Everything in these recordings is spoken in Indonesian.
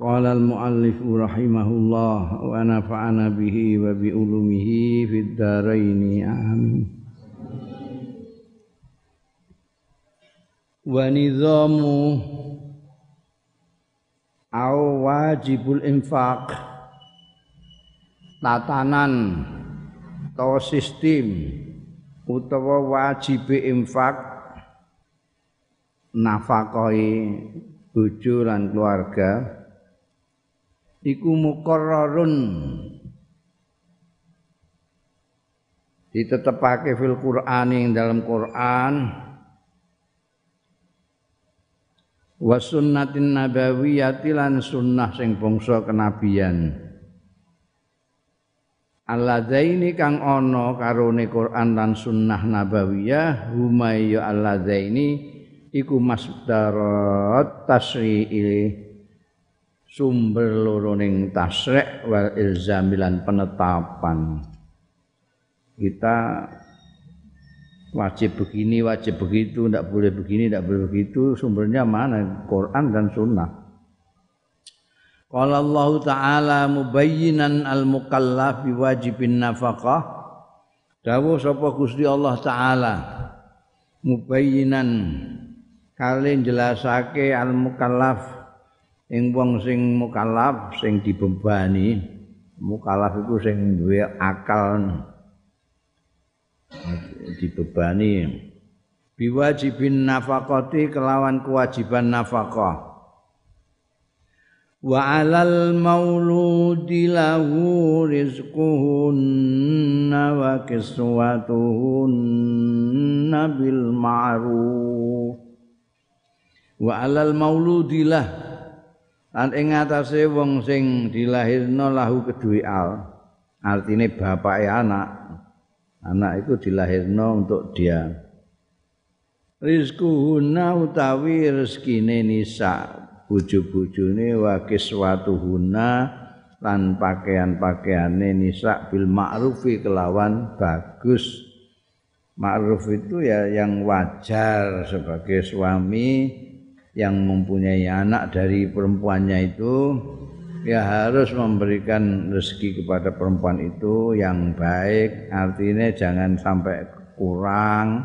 Qala al-muallif rahimahullah wa nafa'ana bihi wa bi ulumihi fid dharain amin. Wa nizamu au wajibul infaq tatanan atau sistem utawa wajib infak nafakoi bojo lan keluarga iku muqarrarun. Ditetepake fil Qur'ani dalam Quran. Wa sunnatin nabawiyyati lan sunnah sing bangsa kenabian. Alladaini kang ana karone Quran lan sunnah nabawiyah huma ya alladaini iku masdarat tasri'il sumber loro ning tasrek wal ilzamilan penetapan. Kita wajib begini wajib begitu tidak boleh begini tidak boleh begitu. Sumbernya mana? Quran dan Sunnah. Qala Allah Ta'ala mubayyinan al-mukallaf biwajibin nafaqah. Dawuh sapa Gusti Allah Ta'ala? Mubayyinan. Kalian jelasake al-mukallaf ing wong sing mukallaf sing dibebani mukallaf iku sing duwe akal. Dibebani. Biwajibin nafaqati kelawan kewajiban nafaqah wa alal mauludi lahu rizquhunna wa kiswatuhunna bil ma'ruf. Wa alal mauludilah lan ing atase wong sing dilahirno lahu kedue al artine bapake anak. Anak itu dilahirno untuk dia. Rizkuhuna utawi rezekine nisa. Bojo-bojone wa kiswatuhuna lan pakaian-pakaiane nisa bil ma'rufi kelawan bagus. Ma'ruf itu ya yang wajar sebagai suami yang mempunyai anak dari perempuannya itu ya harus memberikan rezeki kepada perempuan itu yang baik. Artinya jangan sampai kurang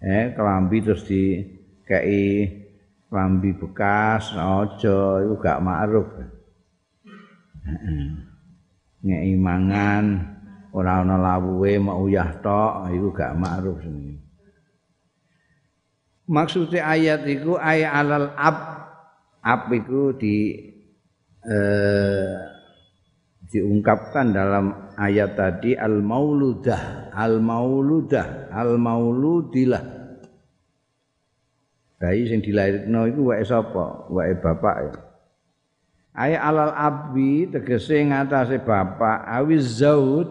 eh kelambi terus di kei kelambi bekas ojo itu gak ma'ruf ngei mangan ora ana lawuhe mau iku gak ma'ruf maksudnya ayat itu ayat alal ab. Ab itu di eh, diungkapkan dalam ayat tadi al mauludah al mauludah al mauludilah bayi sing dilahirno iku wae sapa? Wae bapak ya. Ayat alal abwi tegese ngatasé bapak. Awiz zaud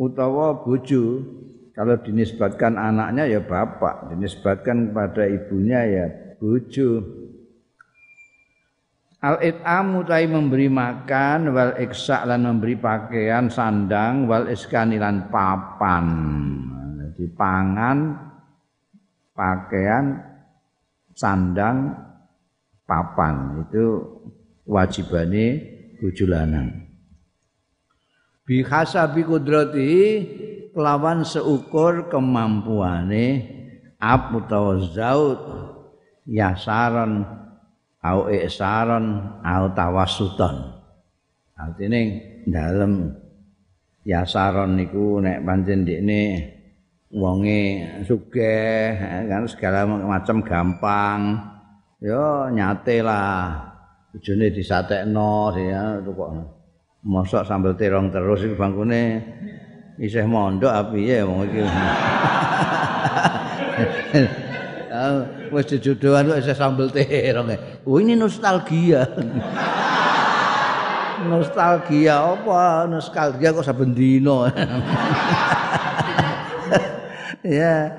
utawa bojo Kalau dinisbatkan anaknya ya bapak, dinisbatkan pada ibunya ya bojo. Al it'amu tai memberi makan wal iksa lan memberi pakaian sandang wal iskanilan papan. Jadi pangan pakaian sandang papan itu wajibane bojo lanang. Bi hasabi kudrati kelawan seukur kemampuane ab utawa zaud yasaron au ihsaron au tawassuton. Artine dalem yasaron niku nek pancen ndekne wonge sugih kan segala macam gampang. Yo nyate lah. Bojone disatekno ya kok mosok sambel terong terus iki bangkune isih mondok api ya wong iki. Wis jodohan kok isih sambel terong. Oh ini nostalgia. nostalgia apa? Nostalgia kok saben dina. ya.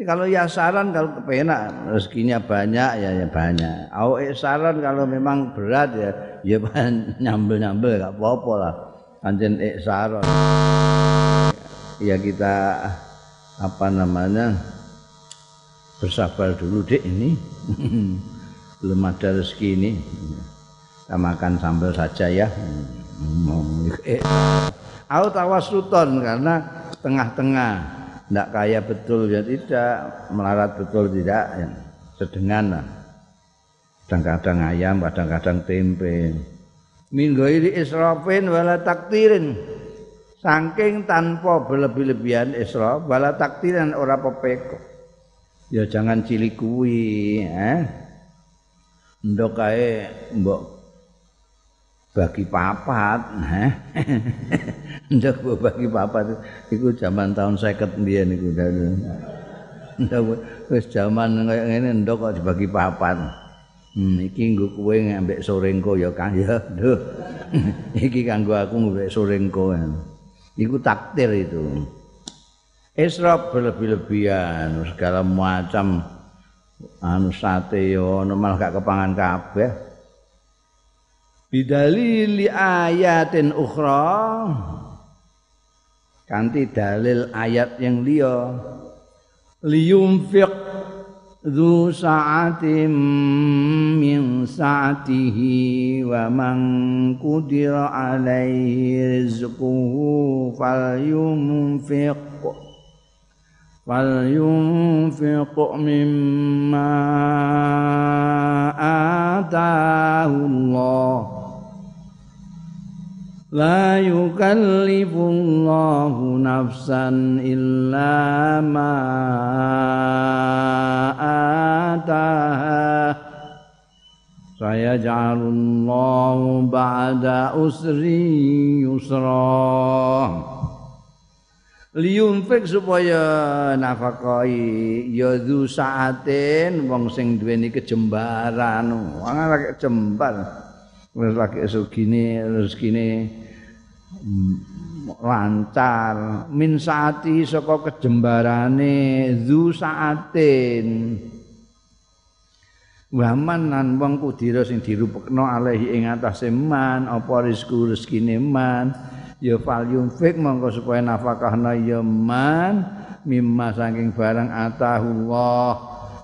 Kalau ya saran kalau kepenak rezekinya banyak ya ya banyak. Au saran kalau memang berat ya ya nyambel-nyambel gak apa-apa lah. Anjen saran. Ya kita apa namanya bersabar dulu dek ini. Belum ada rezeki ini. Kita makan sambal saja ya. Aku tawasuton karena tengah-tengah. Tidak kaya betul ya tidak melarat betul tidak. Ya. sedengan kadang-kadang ayam kadang-kadang tempe. Minggu ini israfin wala taktirin saking tanpa berlebih-lebihan israf wala taktirin ora pepeko ya jangan cilik kuwi eh ndok kae mbok bagi papat eh ndok bagi papat iku zaman tahun 50 mbiyen iku ndok wis zaman kaya ngene ndok kok dibagi papat Hmm, iki nggo kowe ngambek sorengko ya Kang ya. Duh. iki kanggo aku ngambek sorengko. Iku takdir itu. israf berlebih-lebihan segala macam anu sate yo malah gak kepangan kabeh bidalili ayatin ukhra kanthi dalil ayat yang liya liyumfiq ذو سعة من سعته ومن قدر عليه رزقه فلينفق فلينفق مما آتاه الله. La yukallifullahu nafsan illa ma ataha. Saya ja'alullahu ba'da usri yusra. Liyumfik supaya nafakai Yadu saatin wong sing duweni kejembaran. Wangan lagi kejembaran wis lagi sugine rezekine mm, lancar. Min saati saka kejembarane zu saatin. Waman nan wong kudira sing dirupekno alaihi ing atase man apa rezeki rezekine man? Ya fal yunfik mongko supaya nafkahna ya man mimma saking barang atahullah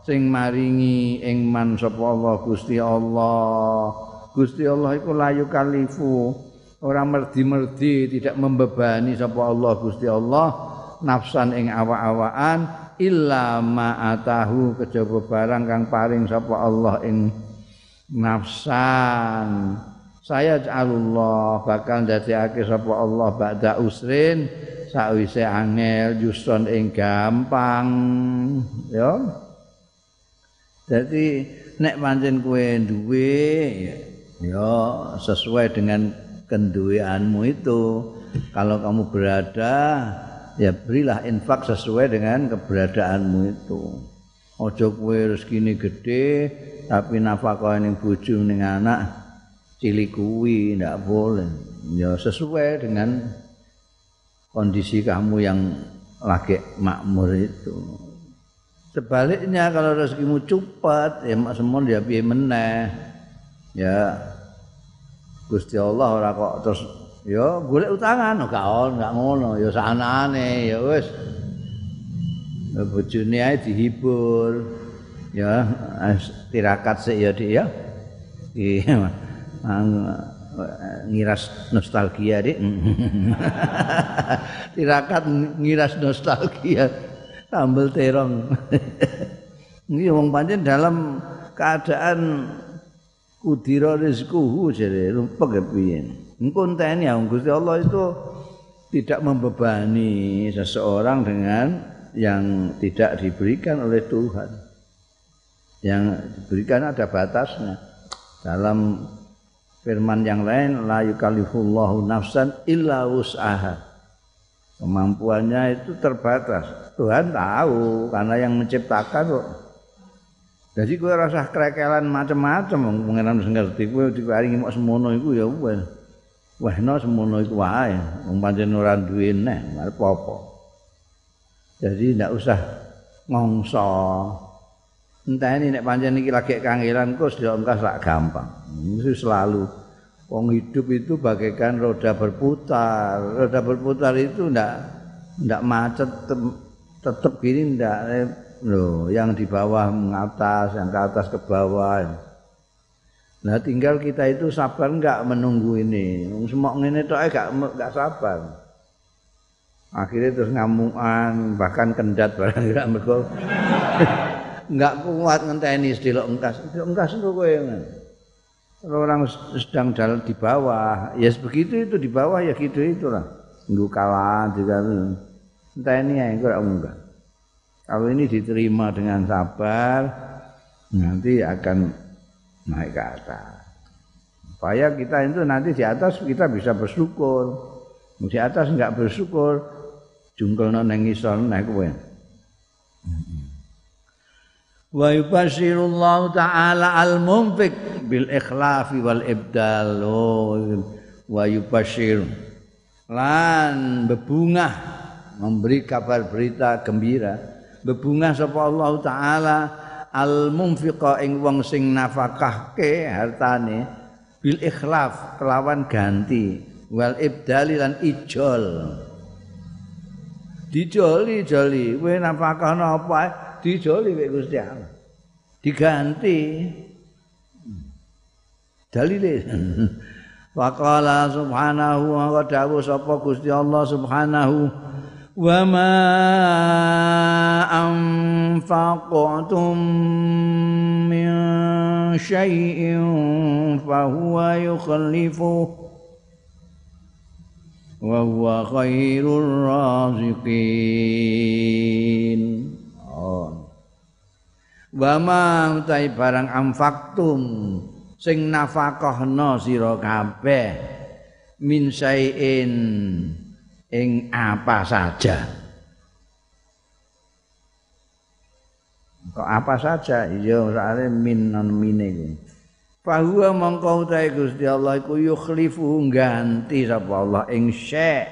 sing maringi ing man sapa Allah Gusti Allah Gusti Allah iku layu kalifu. Ora merdi-merdi tidak membebani sapa Allah Gusti Allah nafsan ing awa-awaan illa ma atahu kejaba barang kang paring sapa Allah ing nafsan. Saya Allah bakal ndadekake sapa Allah ba'da usrin sakwise angel juston ing gampang. Ya. Jadi nek pancen kowe duwe ya sesuai dengan kenduweanmu itu. Kalau kamu berada ya berilah infak sesuai dengan keberadaanmu itu. Ojo kowe rezekine gede tapi nafkah ning bojo ning anak cilik kuwi ndak boleh. Ya sesuai dengan kondisi kamu yang lagi makmur itu. Sebaliknya kalau rezekimu cepat ya mak semua dia piye meneh ya. Gusti Allah ora kok terus ya golek utangan gak on gak ngono ya sanane ya wis. Bojone ae dihibur ya tirakat sik ya dik ya. Iya ngiras nostalgia dik. Tirakat ngiras nostalgia tambel terong. Ini wong pancen dalam keadaan kudira rizkuhu jadi rumpek ya piye? Engko enteni ya Gusti Allah itu tidak membebani seseorang dengan yang tidak diberikan oleh Tuhan. Yang diberikan ada batasnya. Dalam firman yang lain la yukallifullahu nafsan illa wus'aha. Kemampuannya itu terbatas. Tuhan tahu karena yang menciptakan kok jadi gue rasa kerekelan macam-macam pengenan wis ngerti gue diparingi mok semono iku ya wis wehno semono iku wae wong pancen ora duwe neh apa-apa. Jadi ndak usah ngongso. Entah ini nek pancen iki lagi kangelan kok sudah engkas sak gampang. Itu selalu wong hidup itu bagaikan roda berputar. Roda berputar itu ndak ndak macet tetep gini ndak loh yang di bawah mengatas yang ke atas ke bawah Nah tinggal kita itu sabar enggak menunggu ini. Semua ini tuh enggak enggak sabar. Akhirnya terus ngamuan, bahkan kendat barang enggak mergo. enggak kuat ngenteni sedilok engkas. Sedilok engkas itu kowe. Kalau orang sedang jalan di bawah, ya begitu itu di bawah ya gitu itulah. Nunggu kalah juga. Entah ini ya enggak. Kalau ini diterima dengan sabar, nanti akan naik ke atas. Supaya kita itu nanti di atas kita bisa bersyukur. Di atas enggak bersyukur, jungkel nang ngisor naik kowe. Wa yubashirullahu ta'ala al-munfik bil ikhlafi wal ibdal. Wa yubashir lan bebungah memberi kabar berita gembira bebungah sapa Allah taala al munfiqa ing wong sing nafakahke hartane bil ikhlaf kelawan ganti wal ibdali lan ijol. Dijoli joli. Kowe nafakahno apa? Dijoli wek Gusti Allah. Diganti. Dalile. Waqala subhanahu wa ta'ala sapa Gusti Allah subhanahu وما أنفقتم من شيء فهو يخلفه وهو خير الرازقين Wama utai barang amfaktum sing nafakahna sira kabeh min sayin ing apa saja. Kok apa saja? Iya, soalnya min non mine iki. Fahuwa mongko utahe Gusti Allah iku yukhlifu ganti sapa Allah ing syek.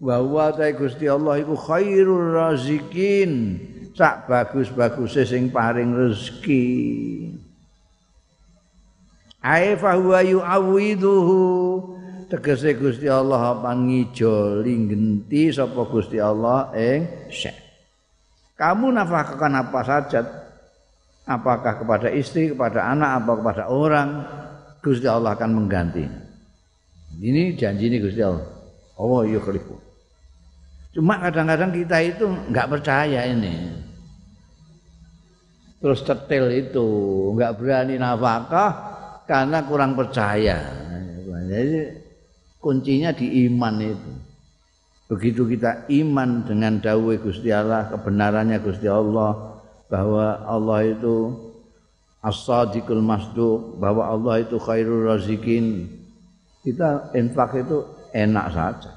Wa huwa utahe Gusti Allah iku khairur razikin. Sak bagus-baguse sing paring rezeki. Ai fahuwa yu'awiduhu tegese Gusti Allah apa ngijoli genti sapa Gusti Allah ing syek. Kamu nafkahkan apa saja apakah kepada istri, kepada anak, apa kepada orang, Gusti Allah akan mengganti. Ini janji ini Gusti Allah. Allah yukhlifu. Cuma kadang-kadang kita itu nggak percaya ini. Terus tetel itu, nggak berani nafkah karena kurang percaya. Jadi kuncinya di iman itu. Begitu kita iman dengan dawai Gusti Allah, kebenarannya Gusti Allah bahwa Allah itu as-sadiqul masduq, bahwa Allah itu khairul razikin. Kita infak itu enak saja.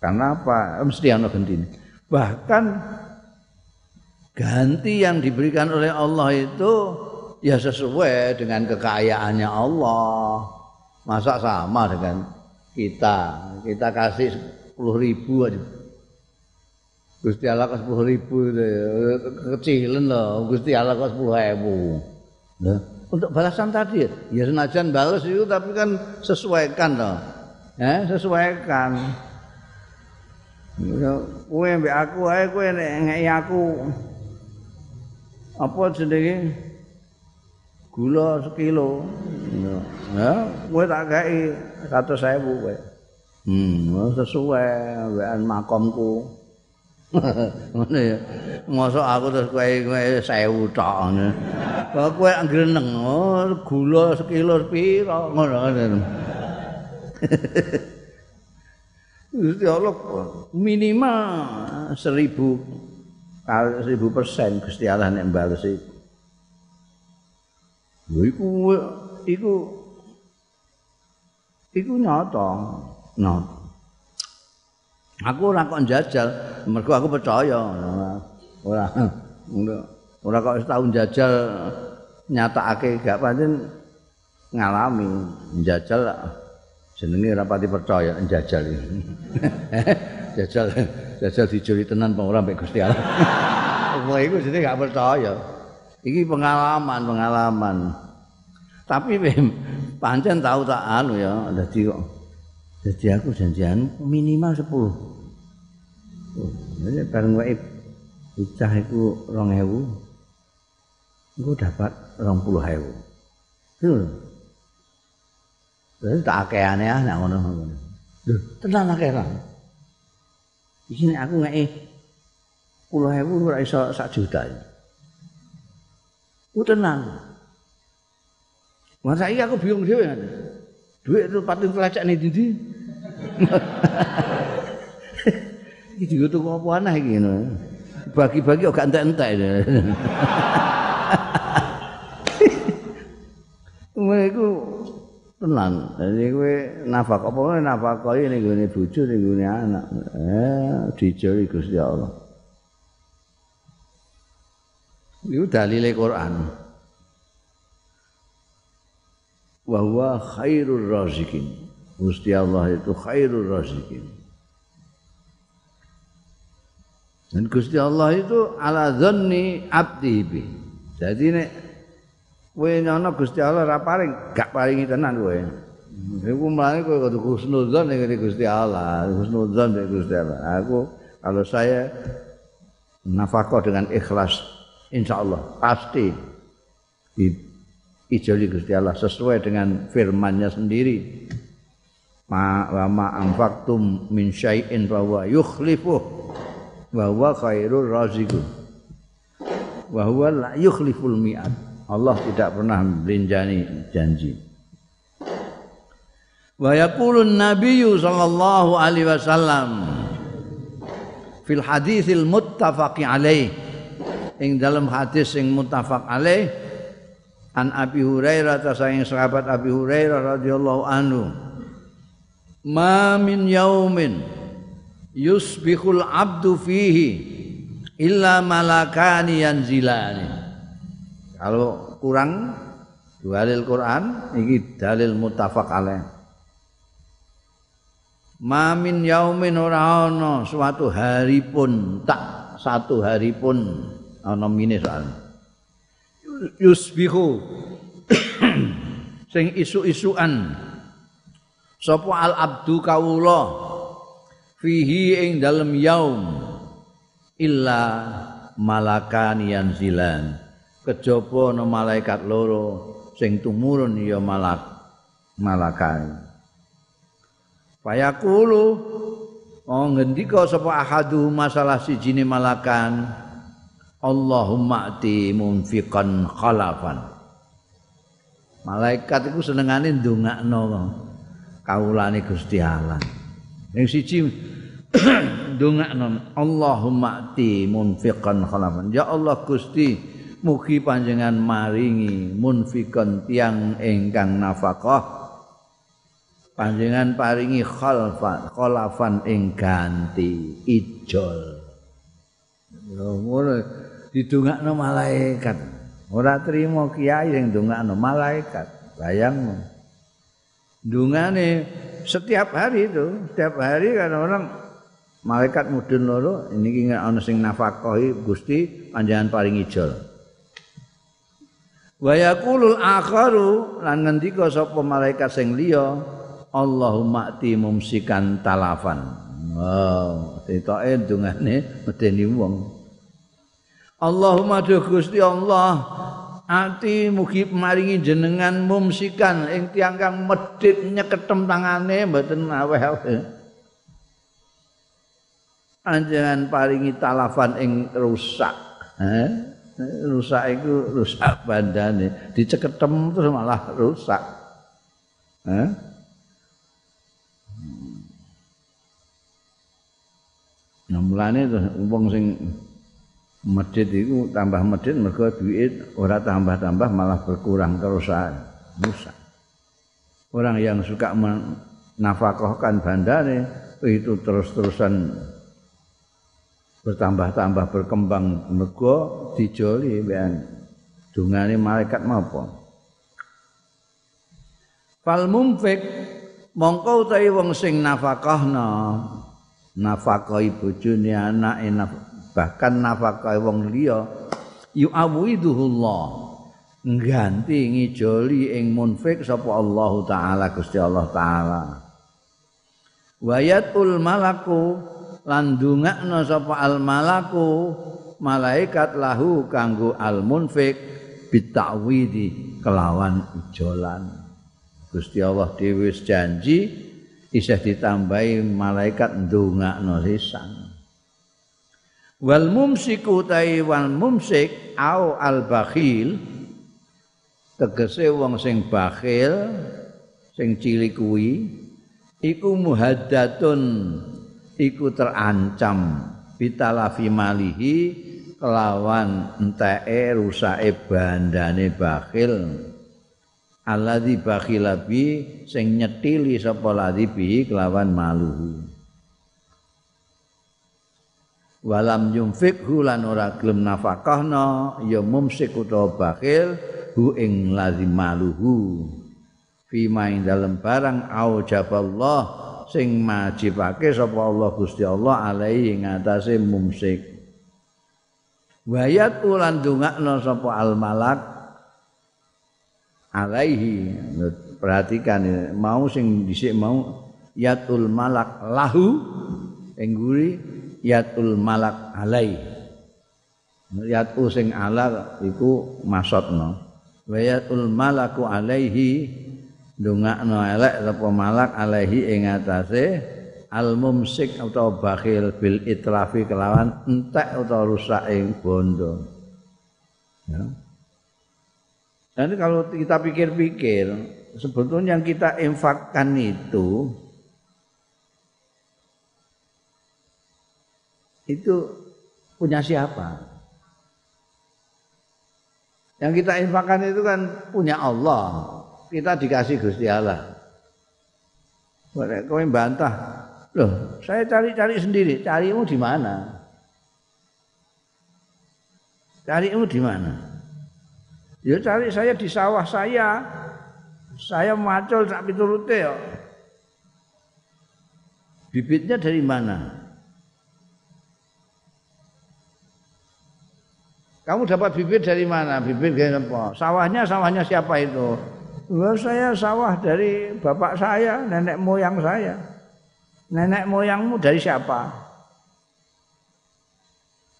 Karena apa? Mesti ana gentine. Bahkan ganti yang diberikan oleh Allah itu ya sesuai dengan kekayaannya Allah. Masa sama dengan kita kita kasih sepuluh ribu aja. Gusti Allah ke sepuluh ribu itu kecilan loh Gusti Allah ke sepuluh ribu. Nah, untuk balasan tadi ya? Senajan balas itu tapi kan sesuaikan loh ya sesuaikan. Kue mbak aku ae kue aku apa jenenge gula sekilo. Ya kowe tak gawe 100.000 kowe. Hmm. Sesuai wean makomku. Ngene ya. Mosok aku terus kowe kowe 1000 tok ngene. Kok kowe ngreneng oh, gula sekilo piro ngono ngono Gusti Allah minimal seribu seribu persen Gusti Allah nek. Iku iku iku nyata. Nyata. Aku ora kok jajal, mergo aku percaya. Ora ora kok setahun jajal nyatakake gak pancen ngalami jajal jenenge rapati percaya jajal ini. jajal jajal dijuri tenan apa ora mbek Gusti Allah. Wah iku jenenge gak percaya. Iki pengalaman, pengalaman. Tapi pancen tahu tak anu ya, dadi kok. Dadi aku janjian minimal 10. Oh, jadi bareng wae bocah iku 2000. Iku dapat 20.000. Itu Terus tak akeane ah nek ngono ngono. Lho, tenan akeh. Iki nek aku ngeki 10.000 ora iso sak juta. Ku tenan. Masa iya aku bingung dhewe. Duit itu patung telacak nih dindi. Iki juga tuh apa aneh iki Bagi-bagi kok gak entek-entek. Mereka tenan. Jadi kowe nafak apa wae nafakoi ning gone bojo ning gone anak. Eh dijoli Gusti Allah. Iku dalile Quran. Wa huwa khairur razikin. Gusti Allah itu khairur razikin. Dan Gusti Allah itu ala dhanni abdi Jadi nek kowe nyono Gusti Allah ora paring, gak paringi tenan kowe. Iku mlane kowe kudu husnudzon ning Gusti Allah, husnudzon ning Gusti Allah. Aku kalau saya nafkah dengan ikhlas insyaallah pasti di ijoli Gusti Allah sesuai dengan firman-Nya sendiri. Ma wa ma anfaqtum min syai'in fa huwa yukhlifuh wa huwa khairur raziqun. Wa huwa la yukhliful mi'ad. Allah tidak pernah belinjani janji. Wa yaqulun nabiyyu sallallahu alaihi wasallam fil haditsil muttafaqi alaih ing dalam hadis sing muttafaq alaih an Abi Hurairah ta saking sahabat Abi Hurairah radhiyallahu anhu. Ma min yaumin yusbihul abdu fihi illa malakani yanzilani. Kalau kurang dalil Quran iki dalil muttafaq alaih. Mamin yaumin ora ana suatu hari pun tak satu hari pun ana mine soal. Yusbihu sing isu-isuan. Sapa al abdu kawula? Fihi ing dalem yaum. Illa malakan yanzilan kejaba ana malaikat loro sing tumurun ya malak malakai. Fayaqulu oh ngendika sapa ahadu masalah sijine malakan Allahumma ati munfiqan khalafan. Malaikat iku senengane ndongakno kawulane Gusti Allah. Yang siji ndongakno Allahumma ati munfiqan khalafan. Ya Allah Gusti mugi panjenengan maringi munfikon tiang ingkang nafkah. Panjenengan paringi khalfan khalafan ing ijol. Ngono didongakno malaikat. Ora trimo kiai sing ndongakno malaikat. Bayangmu. Dungane setiap hari itu setiap hari kan orang malaikat mudun loro ini ana sing nafkahi Gusti panjenengan paringi ijol. Wa yaqulul akharu lan ngendika sapa malaikat sing liya Allahumma ati mumsikan talafan. Oh etoke dungane medeni wong Allahumma duh Gusti Allah ati mugi maringi jenengan mumsikan ing tiang kang medhit nyeketem tangane mboten aweh-aweh anjengan paringi talafan ing rusak eh? rusak itu rusak bandane diceketem terus malah rusak eh? Nah, mulane wong sing medit iku tambah medit mergo duit ora tambah-tambah malah berkurang kerusakan. Rusak. Orang yang suka menafkahkan bandane itu terus-terusan bertambah-tambah berkembang mergo dijoli ben. Dungane malaikat mapa? Fal mumfik mongko utahe wong sing nafakahna nafakahi bojone anake bahkan nafakahi wong liya yu'awidhuhullah ngganti ngijoli ing munfik sapa Allah taala Gusti Allah taala wayatul malaku lan dungakna sapa al malaku malaikat lahu kanggo al munfik bitawidi kelawan ijolan Gusti Allah dhewe janji isih ditambahi malaikat ndongakno sisan. Wal mumsiku tai wal mumsik au al bakhil. Tegese wong sing bakhil sing cilik kuwi iku muhaddatun iku terancam. Bitalafi malihi kelawan enteke rusake bandane bakhil. Alladzi bakhila bi sing nyetili sapa ladzi bi kelawan maluhu walam yumfikhu lan ora gelem nafakahna ya mumsik utawa bakhil hu ing ladzi maluhu fi main dalem barang au jaballah sing majibake sapa Allah Gusti Allah alai ing atase mumsik. Wayat ulan dongakno sapa al malak alaihi. Perhatikan mau sing dhisik mau yatul malak lahu ing yatul malak alai. Yatu sing ala iku maksudna wa yatul malaku alaihi ndongakno elek apa malak alaihi ing atase al mumsik utawa bakhil bil itrafi kelawan entek utawa rusak ing bondo. Ya. Dan kalau kita pikir-pikir, sebetulnya yang kita infakkan itu itu punya siapa? Yang kita infakkan itu kan punya Allah. Kita dikasih Gusti Allah. Kau bantah, loh saya cari-cari sendiri. Carimu di mana? Carimu di mana? Ya cari saya di sawah saya. Saya macul sak piturute ya. Bibitnya dari mana? Kamu dapat bibit dari mana? Bibit dari apa? Sawahnya sawahnya siapa itu? Enggak saya sawah dari bapak saya, nenek moyang saya. Nenek moyangmu dari siapa?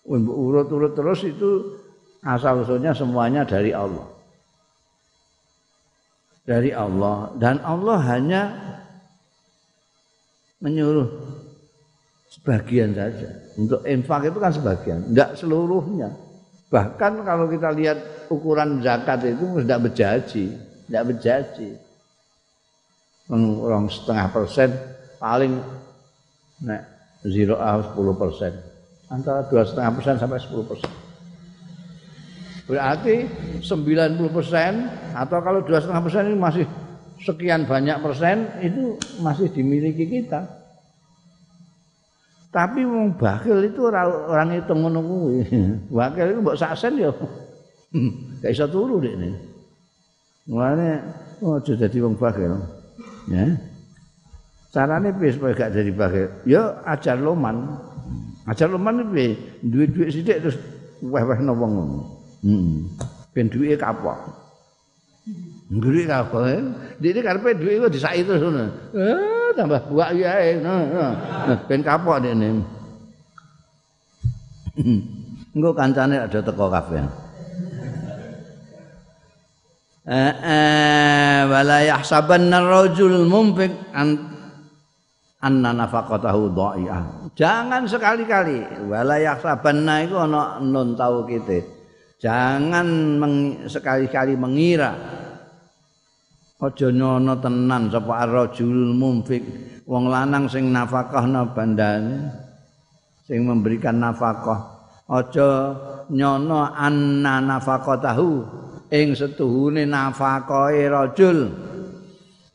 Urut-urut terus itu asal usulnya semuanya dari Allah. Dari Allah dan Allah hanya menyuruh sebagian saja. Untuk infak itu kan sebagian, tidak seluruhnya. Bahkan kalau kita lihat ukuran zakat itu tidak berjaji, tidak berjaji. Orang setengah persen paling nah, zero sepuluh persen antara dua setengah persen sampai sepuluh persen. Berarti 90 persen atau kalau dua setengah persen ini masih sekian banyak persen itu masih dimiliki kita. Tapi wong bakil itu orang itu ngono kuwi. Bakil itu mbok saksen ya. Gak iso turu dek ini. Mulane oh jadi wong bakil. Ya. Carane piye supaya gak jadi bakil? Ya ajar loman. Ajar loman piye? Duit-duit sithik terus weh-weh wong ngono. Hmm. Ben duwe kapok. Ngguri kapok. Dene karepe duwe kok disaki terus ngono. Eh tambah buak yae. Ben kapok dene. Engko kancane ada teko kabeh. Eh eh wala yahsabanna ar-rajul mumfik an anna nafaqatahu dha'i'ah. Jangan sekali-kali wala yahsabanna iku ana nun tau kita. Jangan sekali-kali mengira aja nyono tenan sapa ar-rajul mumfik wong lanang sing nafkahna bandane sing memberikan nafkah. Aja nyono anna nafaqatahu ing setuhune nafkahe rajul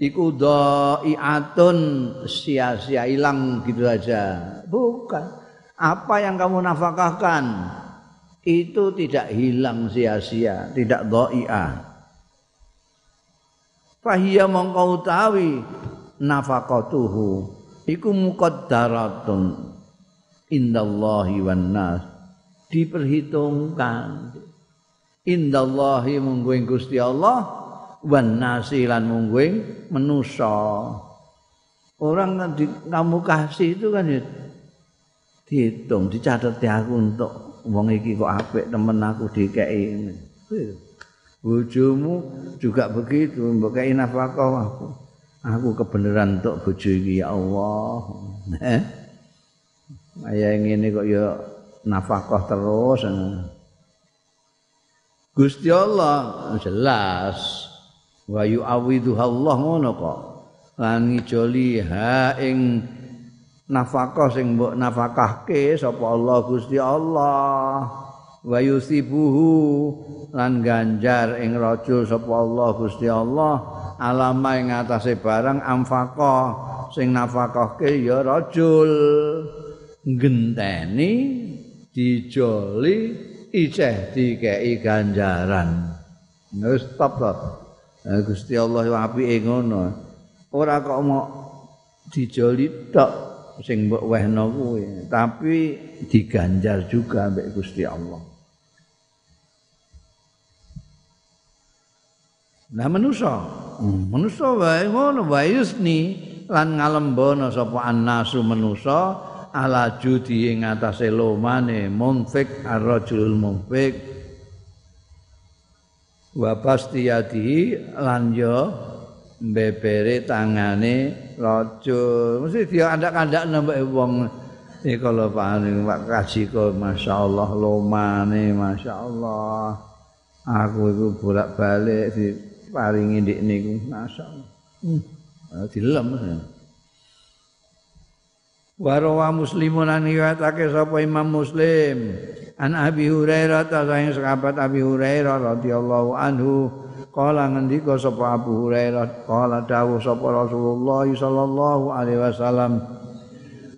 iku dhai'atun sia-sia hilang gitu aja. Bukan. Apa yang kamu nafkahkan itu tidak hilang sia-sia, tidak dhaia. Fahiyya mongko utawi nafaqatuhu iku muqaddaratun indallahi wan nas. Diperhitungkan. Indallahi mungguing Gusti Allah wan nasi lan mungguing manusa. Orang di kamu kasih itu kan ya dihitung dicatat aku untuk wong iki kok apik temen aku dikei bojomu juga begitu mbok kei nafkah aku. Aku kebenaran untuk bojo iki ya Allah. Kaya ngene kok ya nafkah terus. Gusti Allah jelas. Wa yu'awidhu Allah ngono kok. Lan ngijoli ha ing nafkah sing mbok nafkahke sapa Allah Gusti Allah wa yusibuhu lan ganjar ing rajul sapa Allah Gusti Allah alama ing atase barang amfaqah sing nafkahke ya rajul genteni dijoli ijeh dikei ganjaran. Wis stop to. Gusti Allah apike ngono. Ora kok mau dijoli tok sing mbok wehno kuwi, tapi diganjar juga mbek Gusti Allah. Nah manusa, hmm, manusa wae ngono. Wae yusni lan ngalembono sapa annasu manusa ala judi ing atase lomane munfik ar-rajulul munfik. Wa pastiyati lan yo mbebere tangane rajul mesti dia andak-andak nambah wong iki kalau paling Pak kaji kok masyaallah lomane masyaallah. Aku iku bolak-balik di paringi ndik niku masyaallah. Hmm. dilem. Warawa muslimun an riwayatake sapa Imam Muslim an Abi Hurairah ta sahabat Abi Hurairah radhiyallahu anhu kala ngendika sapa Abu Hurairah? Kala dawuh sapa Rasulullah sallallahu alaihi wasallam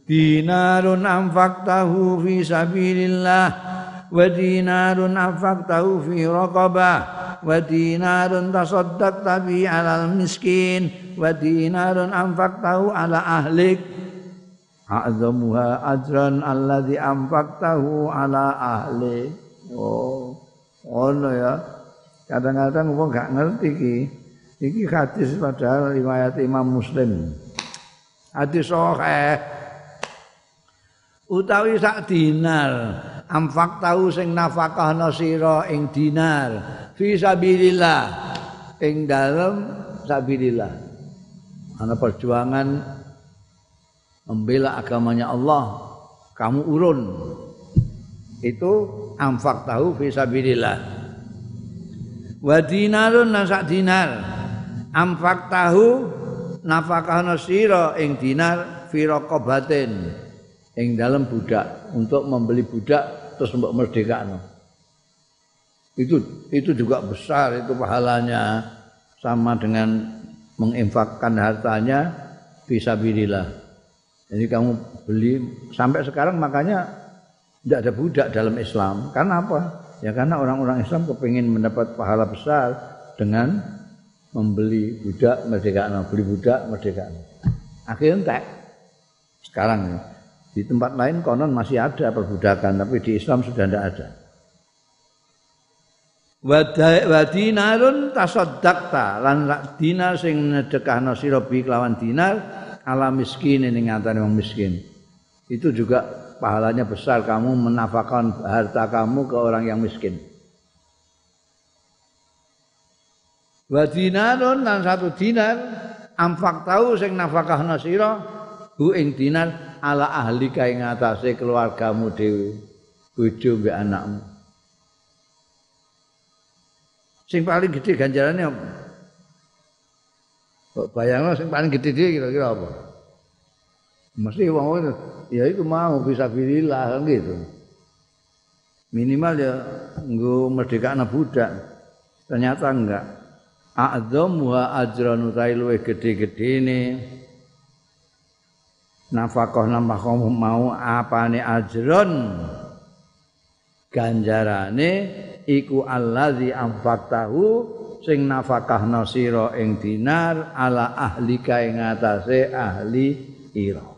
dinarun anfaqtahu fi sabilillah wa dinarun anfaqtahu fi raqabah wa dinarun tasaddaqta bi alal miskin wa dinarun anfaqtahu ala ahlik. A'zamuha ajran alladzi anfaqtahu ala ahli. Oh ono ya kadang-kadang wong gak ngerti iki. Iki hadis padahal riwayat Imam Muslim. Hadis sahih. Utawi sak dinar amfak tahu sing nafakahna sira ing dinar fi sabilillah ing dalem sabilillah. Ana perjuangan membela agamanya Allah kamu urun. Itu amfak tahu fisabilillah wa dinarun nasak dinar amfak tahu nafkah nasira ing dinar fi raqabatin ing dalam budak untuk membeli budak terus mbok merdekakno itu itu juga besar itu pahalanya sama dengan menginfakkan hartanya fisabilillah Jadi kamu beli sampai sekarang makanya tidak ada budak dalam Islam. Karena apa? Ya karena orang-orang Islam kepingin mendapat pahala besar dengan membeli budak merdeka, beli budak merdeka. Akhirnya entek. Sekarang di tempat lain konon masih ada perbudakan, tapi di Islam sudah tidak ada. Wa dinarun tasaddaqta lan dinar sing nedekahno sira bi kelawan dinar ala miskin ini ngantani wong miskin. Itu juga pahalanya besar kamu menafkahkan harta kamu ke orang yang miskin. Wa dinarun dan satu dinar amfak tahu sing nafkah nasira hu ing dinar ala ahli kae ngatasé keluargamu dhewe bojo mbek anakmu. Sing paling gede ganjarannya apa? Bayangno sing paling gede dia kira-kira apa? Mesti wong ya itu mau bisa bilillah kan gitu. Minimal ya nggo merdekakna budak. Ternyata enggak. A'dzam wa ajran utai luwih gede-gedene. Nafkah nafkah mau apane ajron ganjarane iku allazi anfaqtahu sing nafakahna sira ing dinar ala ahlika ing atase ahli ira.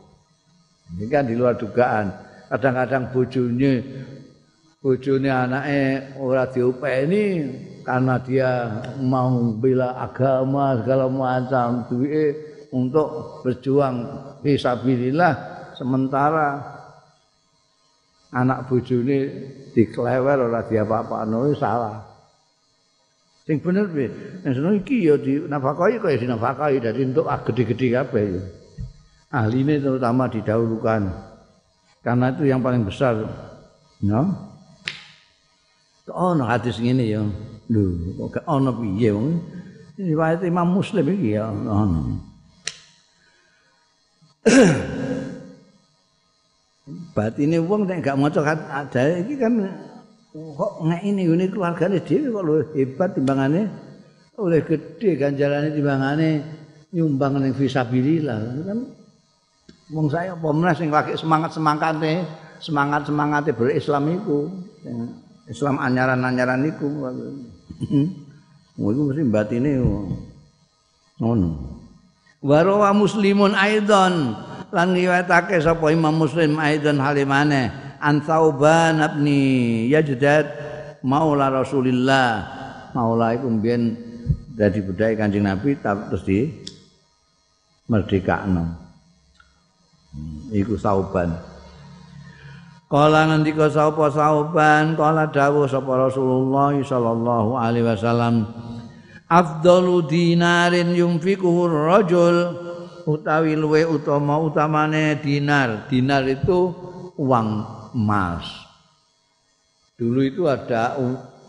Ini kan di luar dugaan. Kadang-kadang bojone bojone anake ora diopeni karena dia mau bela agama segala macam duwe untuk berjuang fisabilillah sementara anak bojone diklewer ora diapa-apano salah. Sing bener piye? Nek iki ya dinafkahi kaya dinafkahi dadi entuk ah gede-gede kabeh ya. Ahline terutama didahulukan. Karena itu yang paling besar. No? Ono hadis ngene ya. Lho, kok ono piye wong? Riwayat Imam Muslim iki ya ono. Batine wong nek gak maca ada iki kan kok nek ini ngene keluargane dhewe kok luwih hebat timbangane oleh gede ganjarane timbangane nyumbang ning fisabilillah kan wong saya apa meneh sing lagi semangat-semangate semangat-semangate berislam iku Islam anyaran-anyaran iku. Iku mesti batine ngono. Warawa muslimun aidon lan riwayatake sapa Imam Muslim aidon halimane an Thauban abni Yajdad maula Rasulillah. Maula iku mbiyen dadi budaya Kanjeng Nabi terus di merdekakno. hmm, iku Thauban Kala ngendika sapa Thauban kala dawuh sapa Rasulullah sallallahu alaihi wasallam afdalu dinarin yunfikuhu rajul utawi luwe utama utamane dinar dinar itu uang emas. Dulu itu ada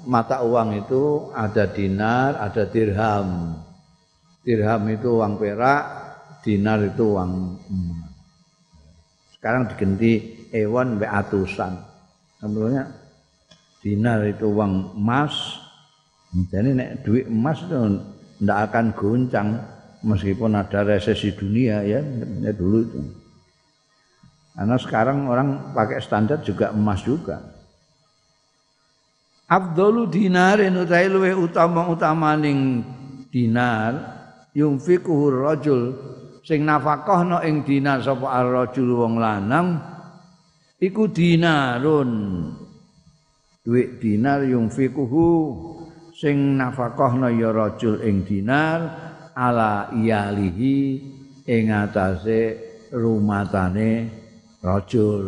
mata uang itu ada dinar, ada dirham. Dirham itu uang perak, dinar itu uang emas. Sekarang diganti ewan be atusan. Sebelumnya dinar itu uang emas. Jadi nek duit emas itu tidak akan goncang meskipun ada resesi dunia ya, ya dulu itu. Karena sekarang orang pakai standar juga emas juga. Abdulu dinarin utai luwe utama utamaning dinar yunfikuhu rajul sing nafkahno ing dinar sapa ar-rajul wong lanang iku dinarun. Duit dinar yunfikuhu. Sing nafkahno ya rajul ing dinar ala iyalihi ing atase rumatane rajul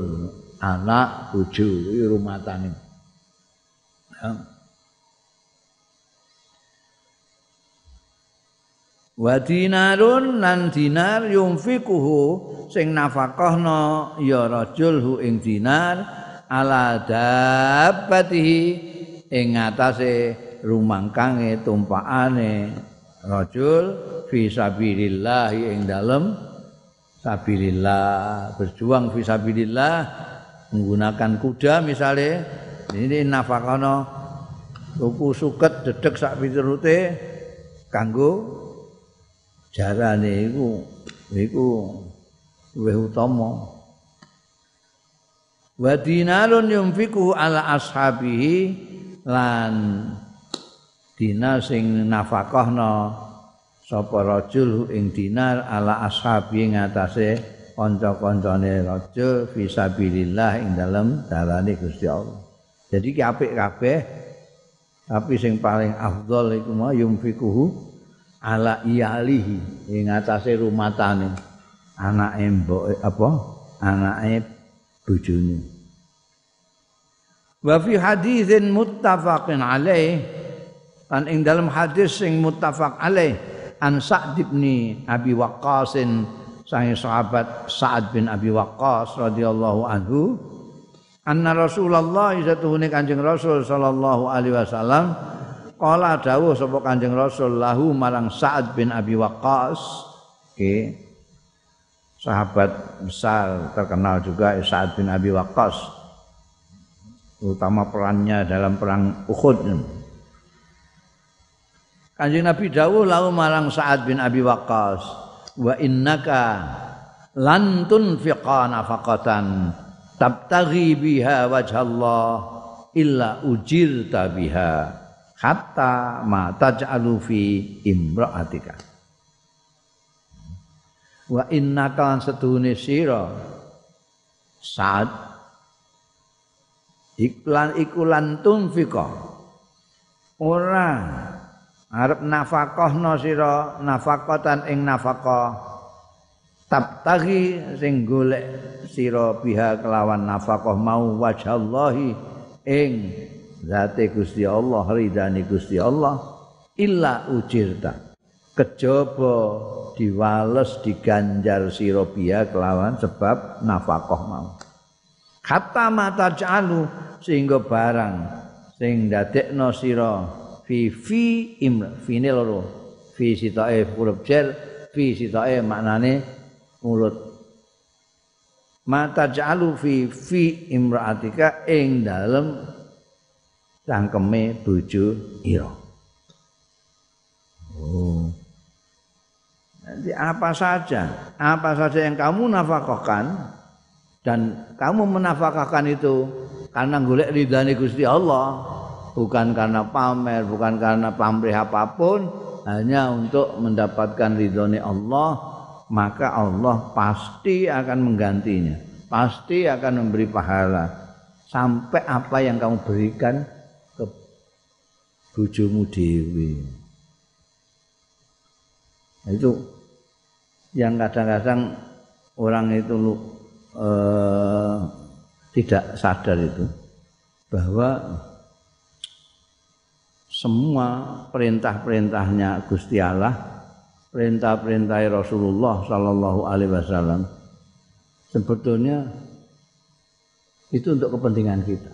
anak bojo rumatane. Ya. Wa dinarun lan dinar yunfikuhu sing nafakahna ya rajul hu ing dinar ala dabbatihi ing atase rumangkange tumpakane rajul fi sabilillah ing dalem sabilillah, berjuang fisabilillah menggunakan kuda misalnya ini nafakono tuku suket dedek sak piturute kanggo jarane iku iku luwih utama wa dinarun yunfiku ala ashabihi lan dina sing nafakahna sapa rajul ing dinar ala ashabi ngatasé kanca-kancane rajul fisabilillah ing dalem dalane Gusti Allah. Jadi ki apik kabeh tapi sing paling afdol iku mau yumfikuhu ala iyalihi ing ngatasé rumatane anake mbok apa anake bojone. Wa fi haditsin muttafaqin alaih lan ing dalam hadis sing muttafaq alaih an Sa'd bin Abi Waqqas sang sahabat Sa'ad bin Abi Waqqas radhiyallahu anhu anna Rasulullah satuhune Kanjeng Rasul sallallahu alaihi wasallam qala dawuh sapa Kanjeng Rasul lahu marang Sa'ad bin Abi Waqqas. Okay. sahabat besar terkenal juga Sa'ad bin Abi Waqqas. Terutama perannya dalam perang Uhud. Kanjeng Nabi dawuh lahu marang Sa'ad bin Abi Waqqas, wa innaka lan tunfiqa nafaqatan tabtaghi biha wajhallah illa ujirta biha hatta ma taj'alu fi imra'atika. Wa innaka lan sedune sira. Saat iklan ikulan tunfika. Ora arep nafakahna sira nafaqatan ing nafaqah tabtagi sing golek sira biha kelawan nafaqah mau wajallahi ing zate Gusti Allah ridani Gusti Allah illa ujirta. Kejaba diwales diganjar biha kelawan sebab nafaqah mau. Kata mata jalu sehingga barang sing dadekno sira fi fi im fine loro. Fi sitae huruf jar fi sitae maknane mulut. Mata jalu fi fi imraatika ing dalem cangkeme bojo ira. Oh. Nanti apa saja, apa saja yang kamu nafkahkan dan kamu menafkahkan itu karena golek ridhani Gusti Allah, bukan karena pamer, bukan karena pamrih apa pun, hanya untuk mendapatkan ridhoni Allah, maka Allah pasti akan menggantinya, pasti akan memberi pahala. Sampai apa yang kamu berikan bujumu dewi. Nah, itu yang kadang-kadang orang itu eh, tidak sadar itu bahwa semua perintah-perintahnya Gusti Allah, perintah-perintah Rasulullah Sallallahu Alaihi Wasallam sebetulnya itu untuk kepentingan kita.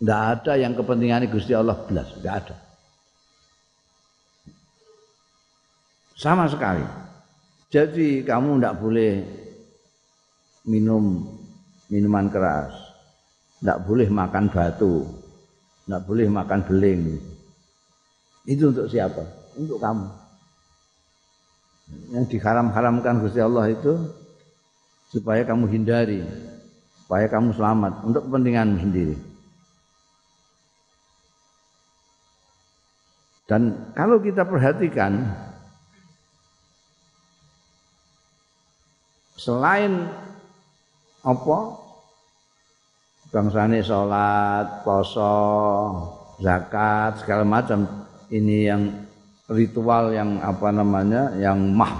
Tidak ada yang kepentingan Gusti Allah belas, tidak ada. Sama sekali. Jadi kamu tidak boleh minum minuman keras, tidak boleh makan batu, tidak boleh makan beling. Itu untuk siapa? Untuk kamu. Yang diharam-haramkan Gusti Allah itu supaya kamu hindari, supaya kamu selamat untuk kepentingan sendiri. Dan kalau kita perhatikan selain apa? Bangsane salat, poso, zakat segala macam. Ini yang ritual yang apa namanya? Yang mah.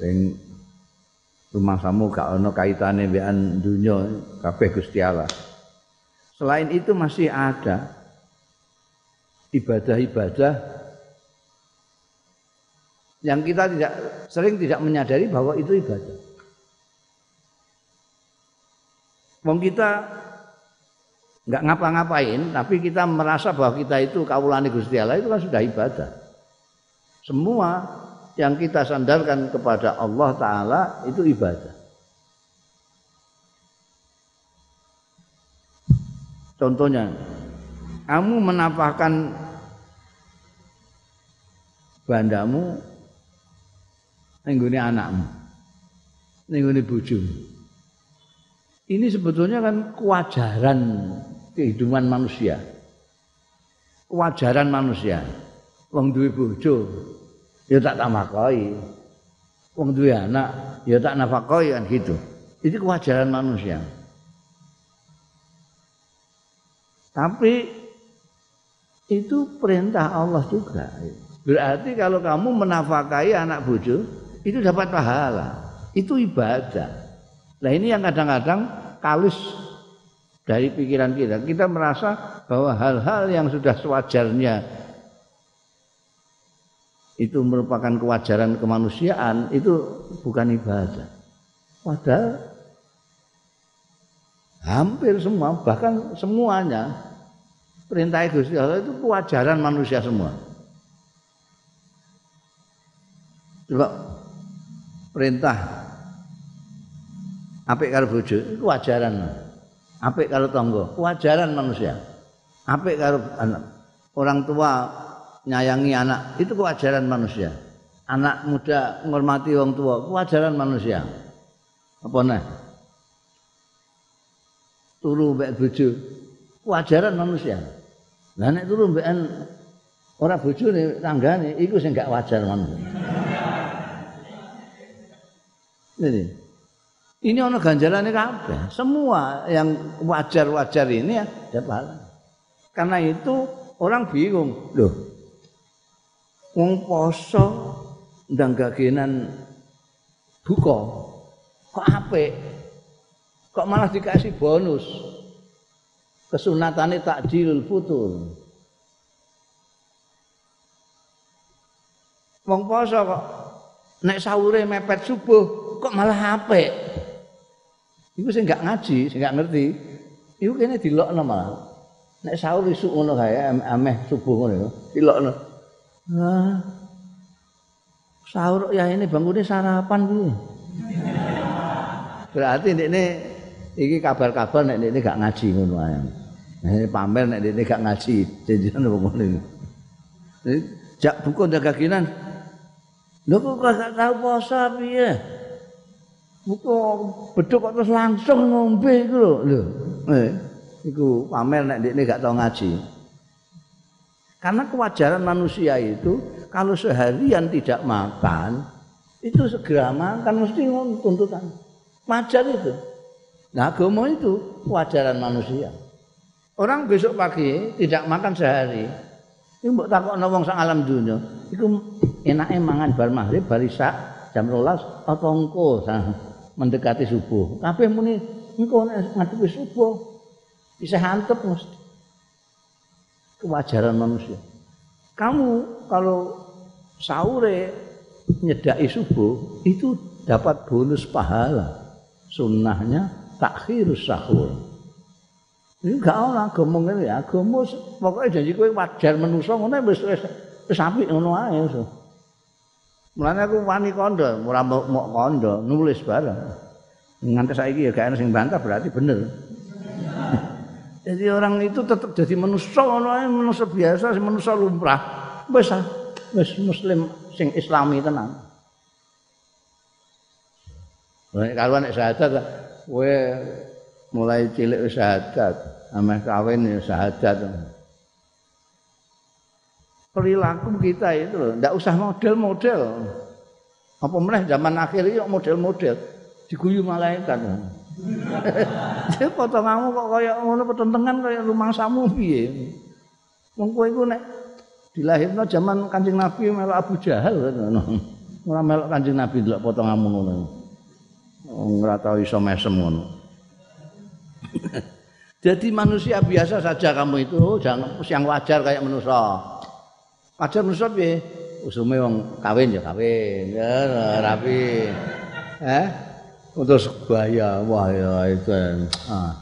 Sing rumah samu gak ono kaitane mbekan dunya kabeh Gusti Allah. Selain itu masih ada ibadah-ibadah yang kita tidak sering tidak menyadari bahwa itu ibadah. Wong kita nggak ngapa-ngapain, tapi kita merasa bahwa kita itu kaulani Gusti Allah itu kan sudah ibadah. Semua yang kita sandarkan kepada Allah Ta'ala itu ibadah. Contohnya, kamu menafahkan bandamu nengguni anakmu, nengguni bujumu. Ini sebetulnya kan kewajaran kehidupan manusia. Kewajaran manusia. Wong duwe bojo ya tak tamakoi. Wong duwe anak ya tak nafakoi kan gitu. Itu kewajaran manusia. Tapi itu perintah Allah juga. Berarti kalau kamu menafakai anak bojo itu dapat pahala. Itu ibadah. Nah ini yang kadang-kadang kalus dari pikiran kita. Kita merasa bahwa hal-hal yang sudah sewajarnya itu merupakan kewajaran kemanusiaan itu bukan ibadah. Padahal hampir semua bahkan semuanya perintah Gusti Allah itu kewajaran manusia semua. Coba perintah apik karo bojo kewajaran apik karo tangga, kewajaran manusia. Apik karo anak. Orang tua nyayangi anak, itu kewajaran manusia. Anak muda menghormati orang tua, kewajaran manusia. Apa nah? Turu mbek bojo, kewajaran manusia. Lah nek turu mbekan ora bojone tanggane iku sing gak wajar man. Ini. Ini ono ganjarannya kabeh. Semua yang wajar-wajar ini ya dapat Karena itu orang bingung. Loh. Wong poso ndang gagenan buka. Kok apik? Kok malah dikasih bonus? Kesunatane takjilul futur. Wong poso kok nek sahure mepet subuh kok malah apik. Iku sing gak ngaji, sing gak ngerti. Iku kene dilokno malah. Nek sahur isuk ngono kae ameh subuh ngono dilokno. Nah. Sahur ya ini bangune sarapan kuwi. Berarti ini iki kabar-kabar nek ini gak ngaji ngono ae. Ini pamer nek ini gak ngaji, apa ngono iki. Jak buku jaga kinan. Lho kok gak tau poso piye? Buku beduk kok terus langsung ngombe iku lho. Lho. Eh, iku pamer nek ini gak tau ngaji. Karena kewajaran manusia itu kalau seharian tidak makan itu segera makan mesti tuntutan. Wajar itu. Nah agama itu wajaran manusia. Orang besok pagi tidak makan sehari. Ini mbok takok wong sak alam dunia. Iku enake mangan bar maghrib bar jam 12 atau engko mendekati subuh. Kabeh muni engko ngadepi subuh. Bisa hantep mesti. Kewajaran manusia. Kamu kalau sahur nyedai subuh itu dapat bonus pahala. Sunnahnya takhirus sahur. Ini gak ana agama ngene ya, agama pokoke janji kowe wajar manusa ngono wis wis apik ngono ae. Mulane aku wani kondo, ora mau kondo, nulis bareng. Nganti saiki ya gak sing bantah berarti bener. jadi orang itu tetap jadi manusia manusia biasa, manusia lumrah. Wis wis muslim sing islami tenan. Nek kalau nek syahadat kowe mulai cilik wis syahadat, ameh kawin ya syahadat. Perilaku kita itu loh, ndak usah model-model. Apa meneh zaman akhir iki model-model diguyu malaikat. Jadi potonganmu kok kaya ngono petentengan kaya rumangsamu piye? Wong kowe iku nek dilahirno zaman Kanjeng Nabi melok Abu Jahal ngono. Ora melok Kanjeng Nabi delok potonganmu ngono. Ora tau iso mesem. Jadi manusia biasa saja kamu itu jangan yang wajar kayak manusia. Wajar manusia piye? Usume wong kawin ya kawin, ya rapi. Eh? Untuk sebaya, wah ya itu. Ah,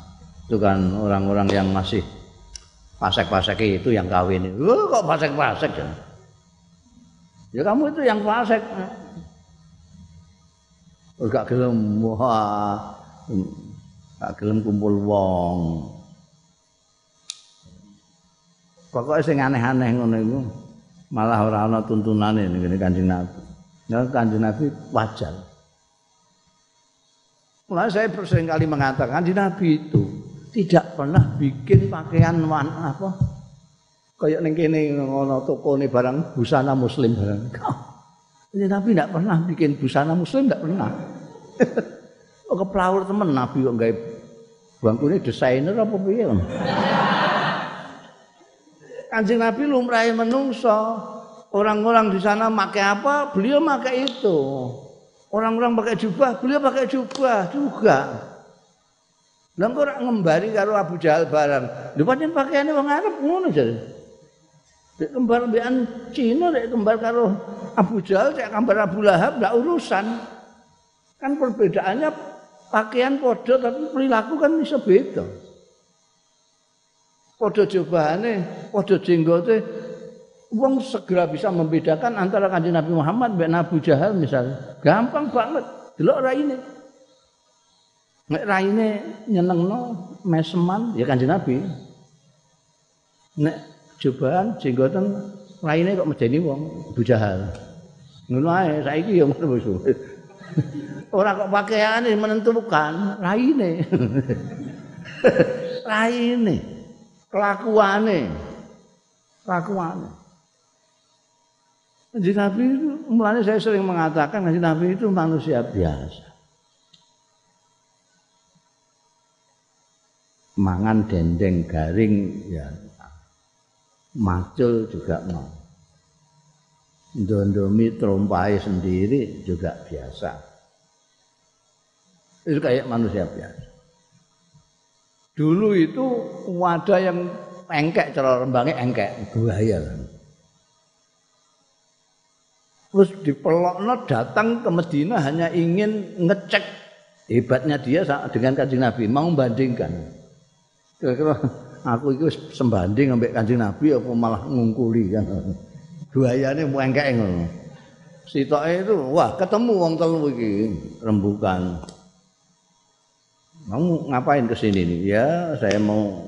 itu kan orang-orang yang masih pasek-pasek itu yang kawin. Wah, kok pasek-pasek ya? Ya kamu itu yang pasek. Enggak gelem wah gak gelem kumpul wong. Pokoke sing aneh-aneh ngono iku malah ora ana tuntunane ning Kanjeng Nabi. Nah, Kanjeng Nabi wajar. Mulai saya sering kali mengatakan Kanjeng Nabi itu tidak pernah bikin pakaian wan apa kayak ning kene ngono toko nih barang busana muslim barang. Kanjeng Nabi tidak pernah bikin busana muslim tidak pernah. Kok keplaur temen Nabi kok gawe bangkune desainer apa piye? Kanjeng Nabi lumrahe menungso. Orang-orang di sana pakai apa, beliau pakai itu. Orang-orang pakai jubah, beliau pakai jubah juga. Lah kok ora ngembari karo Abu Jahal barang. Lha pancen pakaiane wong Arab ngono jare. Dek kembar mbekan Cina dek kembar karo Abu Jahal dek kembar Abu Lahab ndak urusan. Kan perbedaannya pakaian podo tapi perilaku kan bisa beda. Podo jubahane, podo jenggote, wong segera bisa membedakan antara kanjeng Nabi Muhammad dan Abu Jahal misalnya. Gampang banget. Delok raine. Nek raine nyenengno meseman ya kanjeng Nabi. Nek jubahan jenggoten raine kok medeni wong Abu Jahal. Ngono ae saiki ya ngono. Ora kok pakaiane menentukan, raine. raine. Kelakuane. Kelakuan. Kanjeng Nabi itu, mulanya saya sering mengatakan Kanjeng Nabi itu manusia biasa. Mangan dendeng garing ya macul juga mau. Indomie terompai sendiri juga biasa. Itu kayak manusia biasa. Dulu itu wadah yang engkek cara rembangnya engkek bahaya Terus dipelokno datang ke Medina hanya ingin ngecek hebatnya dia dengan kanjeng Nabi, mau membandingkan. Kira-kira aku itu sembanding ambek kanjeng Nabi apa malah ngungkuli kan. Buayane muengkek ngono. Sitoke itu wah ketemu wong telu iki rembukan. Kamu ngapain ke sini nih? Ya, saya mau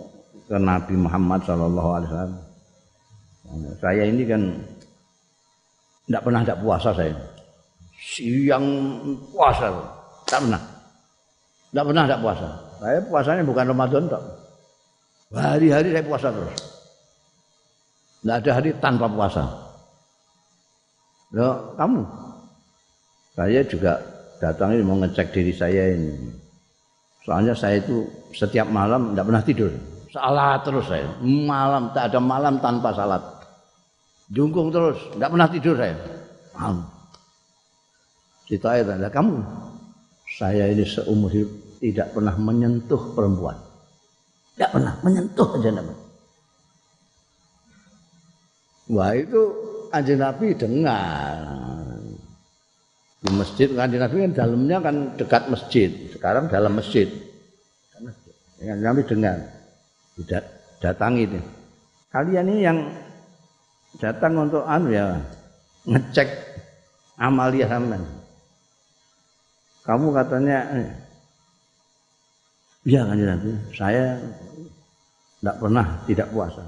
ke Nabi Muhammad sallallahu alaihi wasallam. Saya ini kan tidak pernah tidak puasa saya. Siang puasa, tak pernah. Tidak pernah tidak puasa. Saya puasanya bukan Ramadan tak. Hari-hari saya puasa terus. Tidak ada hari tanpa puasa. Loh, kamu? Saya juga datang ini mau ngecek diri saya ini. Soalnya saya itu setiap malam tidak pernah tidur. Salat terus saya. Malam tak ada malam tanpa salat. Jungkung terus, tidak pernah tidur saya. Malam. Ditanya, lah kamu, saya ini seumur hidup tidak pernah menyentuh perempuan. Tidak pernah menyentuh aja Nabi. Wah itu aja Nabi dengar. Di masjid kanjeng Nabi kan dalamnya kan dekat masjid. Sekarang dalam masjid. Kanjeng Nabi dengar. Tidak datangi itu. Kalian ini yang datang untuk anu ya ngecek amalia sampean. Kamu katanya Iya kan Nabi, saya tidak pernah tidak puasa.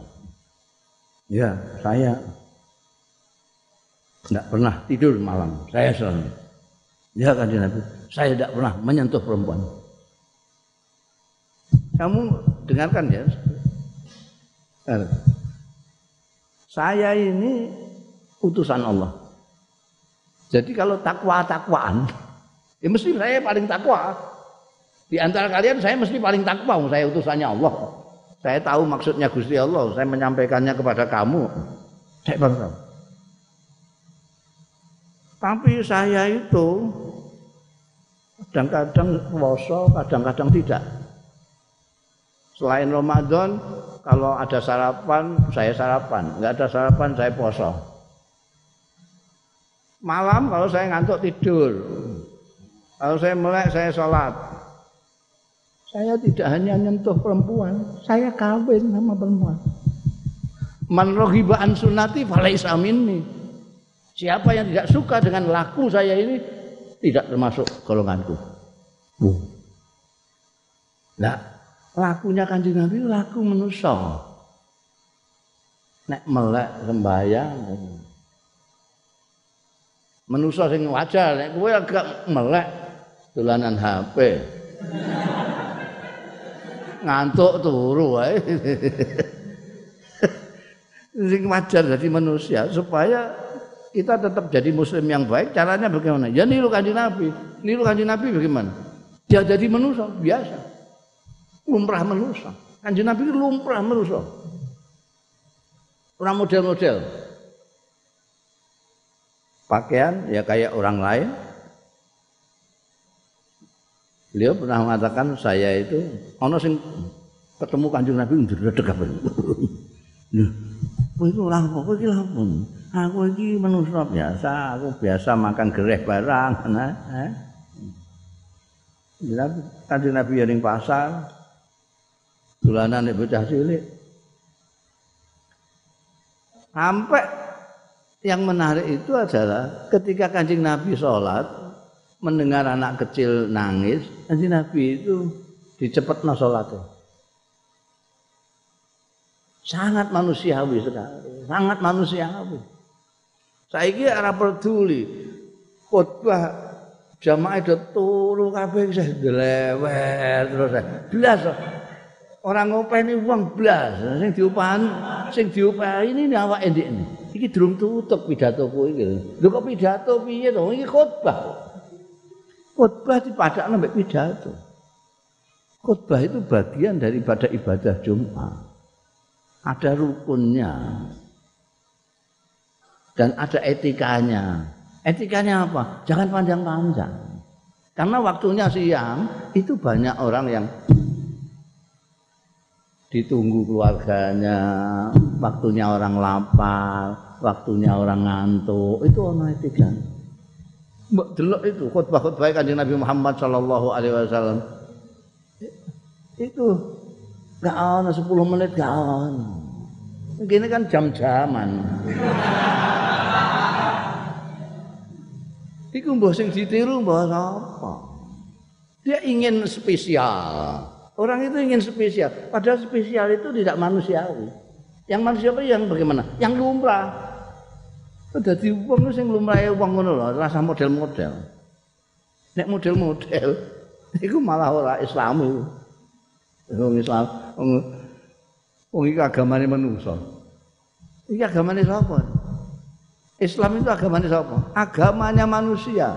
Ya, saya tidak pernah tidur malam. Saya selalu. Ya kan Nabi, saya tidak pernah menyentuh perempuan. Kamu dengarkan ya. Saya ini utusan Allah. Jadi kalau takwa-takwaan, ya mesti saya paling takwa. Di antara kalian saya mesti paling takwa, saya utusannya Allah. Saya tahu maksudnya Gusti Allah, saya menyampaikannya kepada kamu. Saya tahu. Tapi saya itu kadang-kadang puasa, kadang-kadang tidak. Selain Ramadan, kalau ada sarapan saya sarapan, nggak ada sarapan saya poso. Malam kalau saya ngantuk tidur, kalau saya melek saya sholat. Saya tidak hanya nyentuh perempuan, saya kawin sama perempuan. Man rohiba an sunati falaisa minni. Siapa yang tidak suka dengan laku saya ini tidak termasuk golonganku. Nah, lakunya kanjeng Nabi laku manusia. Nek melek sembahyang manusia sing wajar nek kowe agak melek dolanan HP. Ngantuk turu wae. sing wajar jadi manusia supaya kita tetap jadi muslim yang baik caranya bagaimana ya niru kanjeng nabi niru kanjeng nabi bagaimana dia jadi manusia biasa lumrah manusia. Kanjeng Nabi itu lumrah manusia. Orang model-model. Pakaian ya kayak orang lain. Beliau pernah mengatakan saya itu ono sing ketemu Kanjeng Nabi ndredeg apa. Kowe ora apa kowe iki Aku iki manusia biasa, aku biasa makan gereh barang, nah. Eh. Kanjeng Nabi yang pasar, dolanan nek bocah cilik. Sampai yang menarik itu adalah ketika Kanjeng Nabi sholat mendengar anak kecil nangis, Kanjeng Nabi itu dicepetno sholatnya. Sangat manusiawi sekali, sangat manusiawi. Saya kira arah peduli khutbah jamaah itu turu kabeh saya dilewet terus belas Orang ngopeni wong blas, sing diupahan, sing diupahi ini awake ndekne. Iki durung tutup pidatoku iki. Lho kok pidato piye to? Iki khotbah. Khotbah dipadakno mbek pidato. Khotbah itu bagian daripada ibadah Jumat. Ada rukunnya. Dan ada etikanya. Etikanya apa? Jangan panjang-panjang. Karena waktunya siang, itu banyak orang yang ditunggu keluarganya, waktunya orang lapar, waktunya orang ngantuk, itu ono etika. Mbok delok itu khutbah-khutbah Kanjeng Nabi Muhammad sallallahu alaihi wasallam. Itu gak ono 10 menit gak ono. Begini kan jam-jaman. Iku mbah sing ditiru mbah apa? Dia ingin spesial. Orang itu ingin spesial. Padahal spesial itu tidak manusiawi. Yang manusiawi yang bagaimana? Yang lumrah. Dadi wong sing lumrahe wong ngono lho, rasa model-model. Nek model-model iku malah ora Islam iku. Wong Islam wong iki agamane manusa. Iki agamane sapa? Islam itu agamanya sapa? Agamanya manusia.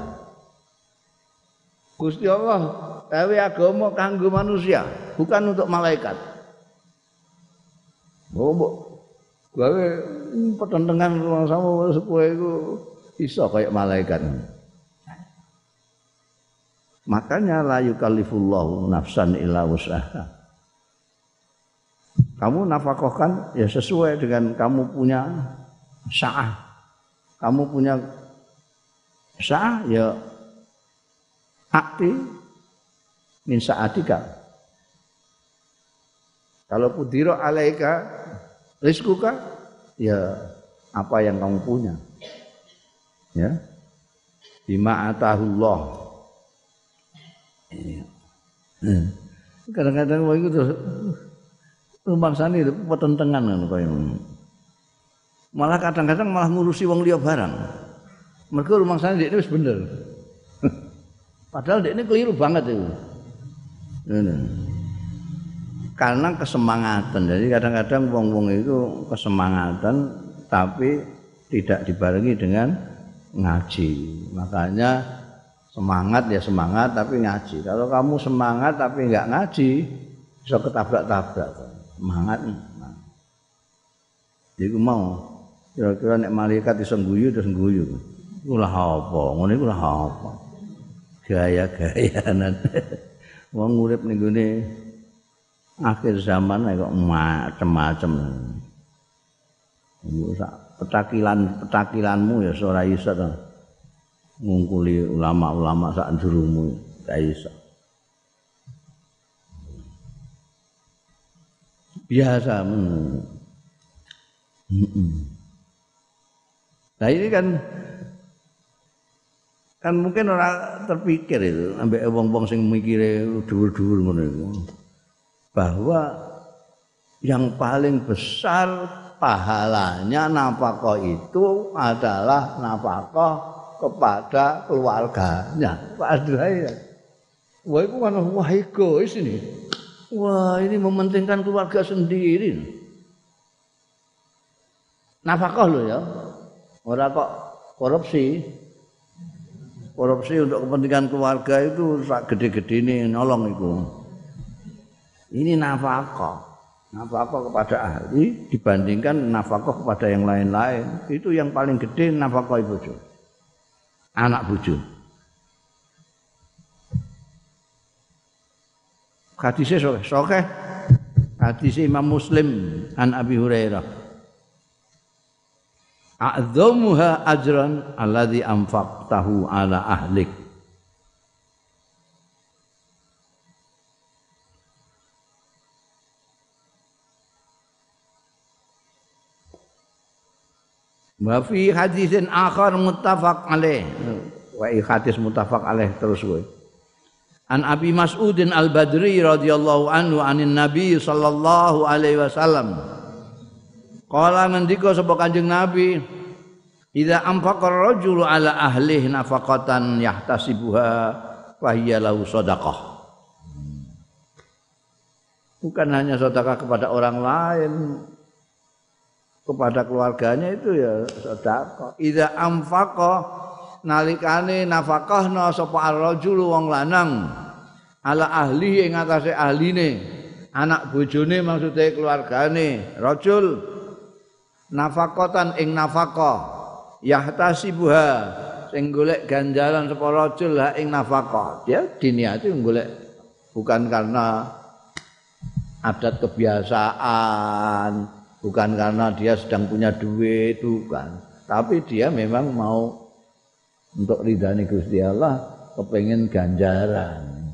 Gusti Allah gawe agama kanggo manusia, bukan untuk malaikat. Mbok gawe petentengan sama sepuh itu iso kayak malaikat. Makanya la yukallifullahu nafsan illa wus'aha. Kamu nafkahkan ya sesuai dengan kamu punya sa'ah. Kamu punya sa'ah ya akti min sa'atika. Kalau kudiro alaika rizkuka, ya apa yang kamu punya. Ya. Bima atahullah. Iya. Hmm. Kadang-kadang wong itu itu petentengan kan kaya Malah kadang-kadang malah ngurusi wong liya barang. Mereka rumah sana dia itu bener. Padahal ini keliru banget itu. Karena kesemangatan. Jadi kadang-kadang wong-wong itu kesemangatan tapi tidak dibarengi dengan ngaji. Makanya semangat ya semangat tapi ngaji. Kalau kamu semangat tapi nggak ngaji, bisa ketabrak-tabrak. Semangat. Jadi mau kira-kira nek malaikat iso guyu terus guyu. Iku lah apa? Ngono iku lah apa? Gaya-gayanan. wong urip ning gone akhir zaman kok macem-macem. Iku sak petakilan-petakilanmu ya ora iso to. Ngungkuli ulama-ulama sak jurumu gak iso. Biasa men. Nah ini kan kan mungkin orang terpikir itu ambek wong-wong sing mikire dhuwur-dhuwur ngono iku bahwa yang paling besar pahalanya nafkah itu adalah nafkah kepada keluarganya Pak ya. Wah itu kan wah egois ini. Wah ini mementingkan keluarga sendiri. Nafkah lo ya. Orang kok korupsi korupsi untuk kepentingan keluarga itu sak gede-gede ini nolong itu. Ini nafkah. Nafkah kepada ahli dibandingkan nafkah kepada yang lain-lain. Itu yang paling gede nafkah ibu Anak buju. Hadisnya sokeh. Sokeh. Hadisnya Imam Muslim an Abi Hurairah. a'dhamuha ajran alladhi anfaqtahu ala ahlik Wa fi hadisin akhar muttafaq alaih. Wa hadis muttafaq alaih terus kowe. An Abi Mas'udin Al-Badri radhiyallahu anhu anin Nabi sallallahu alaihi wasallam. Kala ngendika sapa Kanjeng Nabi, "Idza anfaqa ar-rajulu ala ahlihi nafaqatan yahtasibuha fa hiya lahu shadaqah." bukan hanya sedekah kepada orang lain kepada keluarganya itu ya sedekah idza amfaqa nalikane nafakahna sapa ar-rajul wong lanang. Ala ahli ing atase ahline. Anak bojone maksudnya keluargane. Rajul nafaqatan ing nafaqah yahtasibuha sing golek ganjaran sapa rajul ha ing nafaqah dia diniati golek bukan karena adat kebiasaan bukan karena dia sedang punya duit bukan. Tapi dia memang mau untuk ridhani Gusti Allah kepengen ganjaran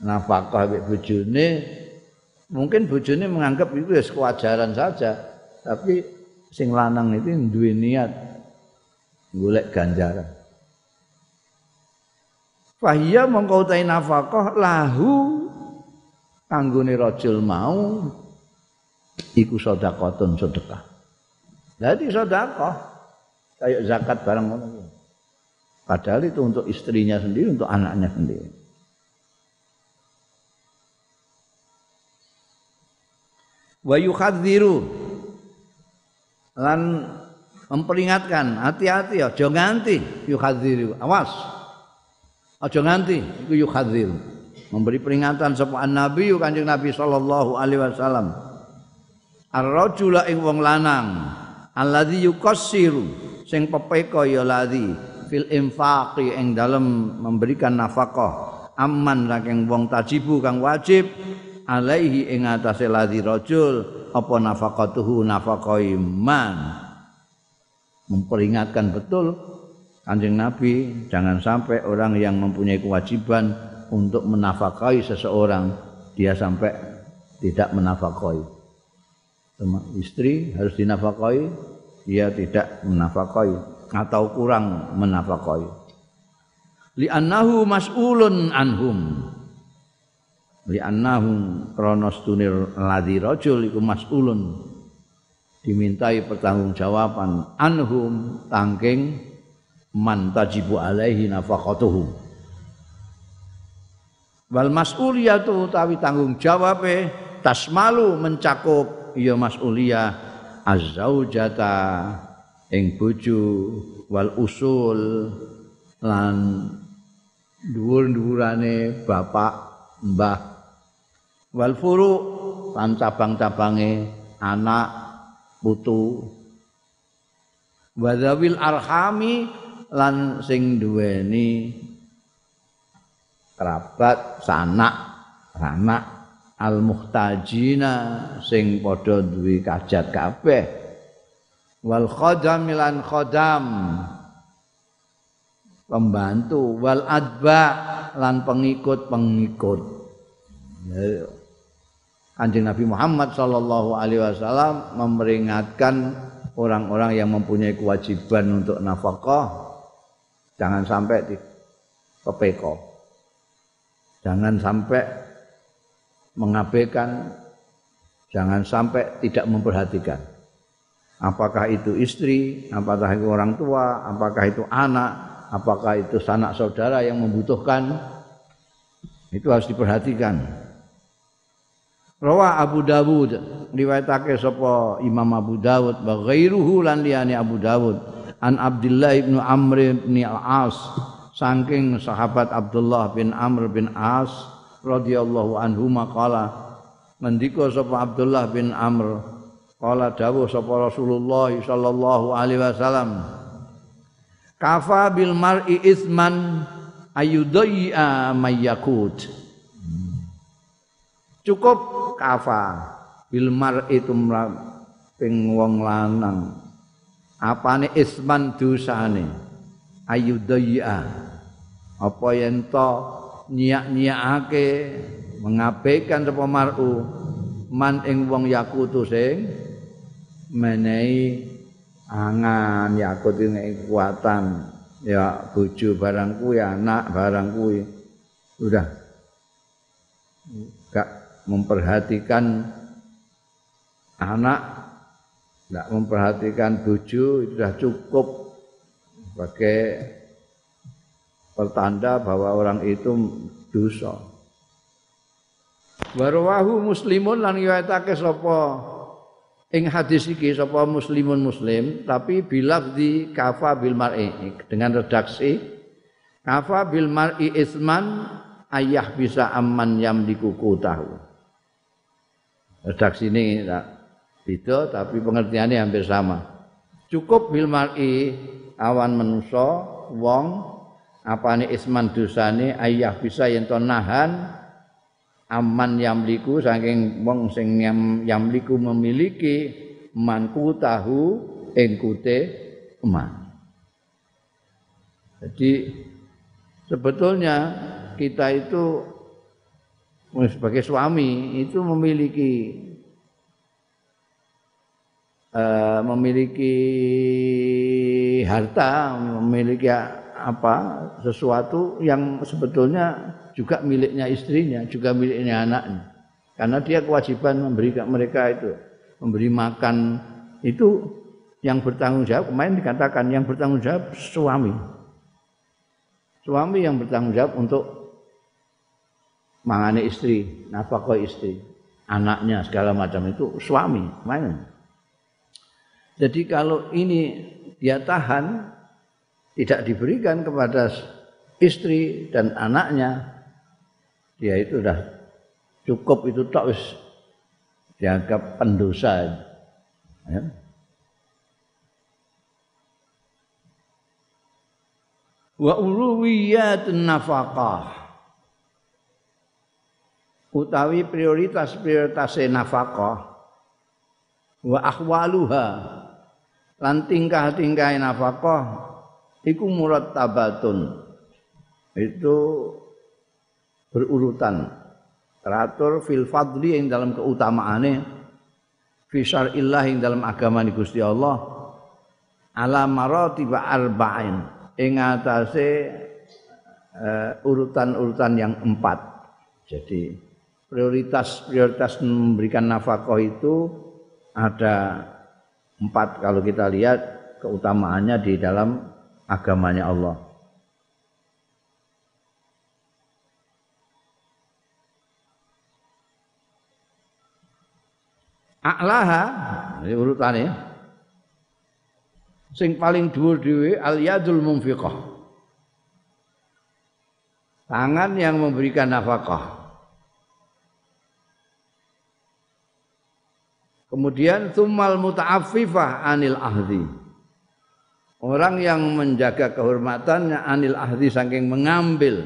nafkah mbek bojone mungkin bojone menganggap itu ya kewajaran saja tapi sing lanang itu duwe niat golek ganjaran Fahiyya mongko utahe nafkah lahu kanggone rajul mau iku sedekahun sedekah. Jadi sedekah kayak zakat barang ngono. Padahal itu untuk istrinya sendiri, untuk anaknya sendiri. Wa yukadziru lan memperingatkan hati-hati ya aja nganti yukadziru awas. Aja nganti iku yukadziru memberi peringatan sapa nabi kanjeng nabi sallallahu alaihi wasallam. Ar-rajula ing wong lanang alladzi yukassiru. Sing pepeka ya ladzi fil infaqi ing dalem memberikan nafkah. Aman saking wong tajibu kang wajib alaihi ing atase ladzi rajul apa nafaqatuhu nafaqah iman. Memperingatkan betul Kanjeng Nabi jangan sampai orang yang mempunyai kewajiban untuk menafkahi seseorang dia sampai tidak menafkahi. Istri harus dinafkahi, dia tidak menafkahi atau kurang menafkahi. Li'annahu mas'ulun anhum. Li'annahu kronos tunir ladhi rajul iku mas'ulun. Dimintai pertanggungjawaban anhum tangking man tajibu alaihi nafaqatuhu. Wal mas'uliyatu utawi tanggung jawabe tasmalu mencakup ya mas'uliyah az-zaujata ing bojo wal usul lan dhuwur-dhuwurane bapak mbah. Wal furu lan cabang-cabange anak putu. Wadawil arhami lan sing duweni kerabat sanak anak al muhtajina sing padha duwe kajat kabeh wal khadam lan khadam pembantu. Wal adba lan pengikut-pengikut Kanjeng Nabi Muhammad sallallahu alaihi wasallam memperingatkan orang-orang yang mempunyai kewajiban untuk nafkah jangan sampai di kepeko. Jangan sampai mengabaikan, jangan sampai tidak memperhatikan apakah itu istri, apakah itu orang tua, apakah itu anak, apakah itu sanak saudara yang membutuhkan, itu harus diperhatikan. Rawa Abu Dawud riwayatake sapa Imam Abu Dawud wa ghairuhu lan liyane Abu Dawud an Abdullah bin Amr bin Al-As saking sahabat Abdullah bin Amr bin As radhiyallahu anhu maqala ngendika sapa Abdullah bin Amr Kala dawuh sapa Rasulullah sallallahu alaihi wasallam Kafa bil mar'i isman ayudayya mayyakut Cukup kafa bil mar'i tumra ping wong lanang. Apane isman dosane? Ayudayya. Apa yen to nyiak-nyiakake mengabaikan sapa mar'u man ing wong yakutu sing menehi angan yakut ini kekuatan ya bojo barang kuwi anak barang kuwi. Sudah enggak memperhatikan anak enggak memperhatikan bojo itu sudah cukup. Sebagai pertanda bahwa orang itu dosa. Warwahu muslimun lan riwayatake sapa ing hadis iki sapa muslimun muslim tapi bilafzi kafa bil mar'i. Dengan redaksi kafa bil mar'i isman ayah bisa aman yamliku tahu. Redaksi ini tak beda tapi pengertiannya hampir sama. Cukup bil mar'i awan manusa wong apane isman dosane ayah bisa yen nahan aman yamliku saking wong sing yam, yamliku memiliki manku tahu engkute eman. Jadi sebetulnya kita itu sebagai suami itu memiliki uh, memiliki harta, memiliki apa sesuatu yang sebetulnya juga miliknya istrinya, juga miliknya anaknya. Karena dia kewajiban memberi mereka itu, memberi makan itu yang bertanggung jawab. Kemarin dikatakan yang bertanggung jawab suami. Suami yang bertanggung jawab untuk mangane istri, nafkah istri, anaknya segala macam itu suami. Mana? Jadi kalau ini dia tahan tidak diberikan kepada istri dan anaknya dia itu sudah cukup itu tak wis dianggap pendosa. Ya. Wa uluwiyatun nafaqah utawi prioritas-prioritas nafkah wa ahwaluha. Lan tingkah-tingkah nafkah iku murattabatun. Itu berurutan. Teratur fil fadli yang dalam keutamaane fi syar'illah yang dalam agama Gusti Allah ala maratib arba'in ing atase uh, urutan-urutan yang empat. Jadi prioritas-prioritas memberikan nafkah itu ada empat kalau kita lihat keutamaannya di dalam agamanya Allah A'laha ini urutane. Sing paling dhuwur dhewe al yadul munfiqah. Tangan yang memberikan nafkah. Kemudian tumal muta'affifah anil ahdi. Orang yang menjaga kehormatannya anil ahdi saking mengambil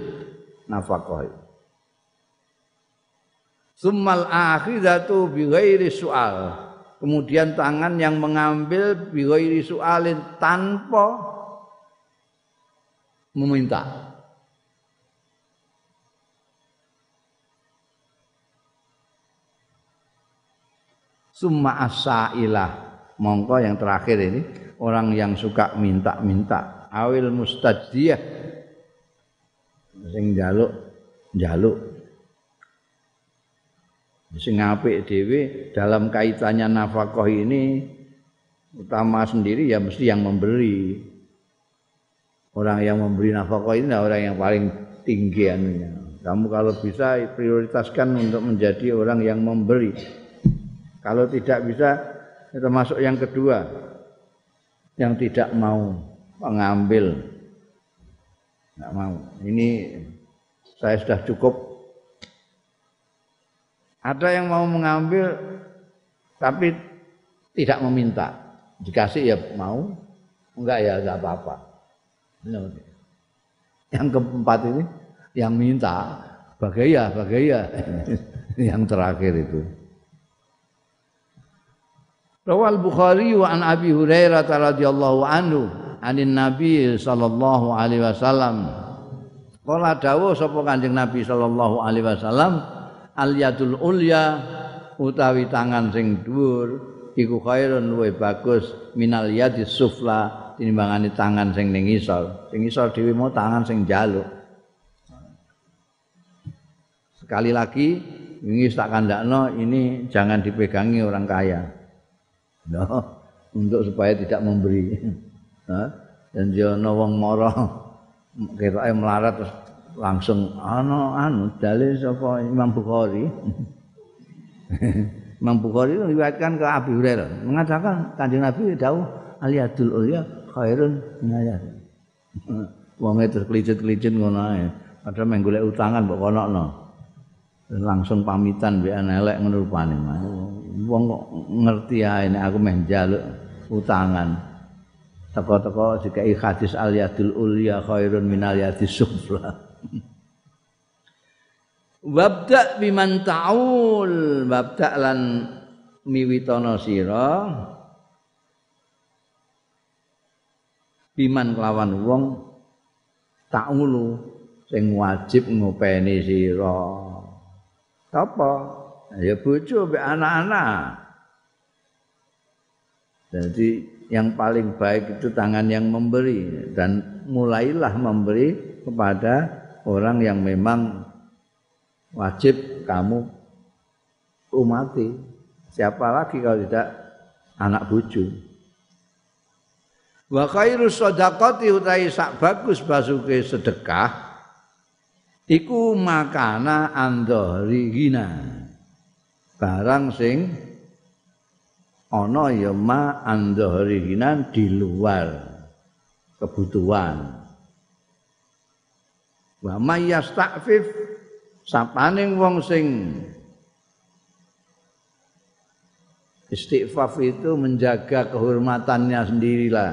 nafkah itu. Summal akhidatu bi ghairi soal. Kemudian tangan yang mengambil bi soalin tanpa meminta. Summa asailah mongko yang terakhir ini orang yang suka minta-minta awil mustajiyah sing jaluk jaluk sing apik dhewe dalam kaitannya nafkah ini utama sendiri ya mesti yang memberi. Orang yang memberi nafkah ini orang yang paling tinggi anunya. Kamu kalau bisa prioritaskan untuk menjadi orang yang memberi. Kalau tidak bisa termasuk yang kedua yang tidak mau mengambil. Nggak mau. Ini saya sudah cukup ada yang mau mengambil tapi tidak meminta. Dikasih ya mau, enggak ya enggak apa-apa. Yang keempat ini yang minta bagaya bagaya yang terakhir itu. Rawal Bukhari wa an Abi Hurairah radhiyallahu anhu anin Nabi sallallahu alaihi wasallam. Kala dawuh sapa Kanjeng Nabi sallallahu alaihi wasallam al yadul ulya utawi tangan sing dhuwur iku khairun luwih bagus minal yadis sufla tinimbangane tangan sing ning isor sing isor dhewe tangan sing jaluk sekali lagi ini tak kandakno ini jangan dipegangi orang kaya. No, untuk supaya tidak memberi. Dan dia wong moro kita melarat langsung ana anu dalil sapa Imam Bukhari Imam Bukhari meriwayatkan ke Abu Hurairah mengatakan Kanjeng Nabi dawuh aliyadul ulya khairun minayat. Wong itu kelicit-kelicit ngono ae. Padahal meng golek utangan mbok konokno. Langsung pamitan mbek elek ngono rupane. Wong kok ngerti ae nek aku meh njaluk utangan. Teko-teko dikai hadis aliyadul ulya khairun minal yadis sufla. Wabda biman ta'ul Wabda lan miwitono sira. Biman kelawan wong ta'ulu sing wajib ngopeni sira. Apa ya bojo mbek anak-anak. Jadi yang paling baik itu tangan yang memberi dan mulailah memberi kepada orang yang memang wajib kamu umati. Siapa lagi kalau tidak anak bucu. Wa khairu sadaqati utai sak bagus basuke sedekah iku makana andhari gina. Barang sing ana ya ma andhari gina di luar kebutuhan. Wa mayyastafif sapaning wong sing istighfaf itu menjaga kehormatannya sendirilah.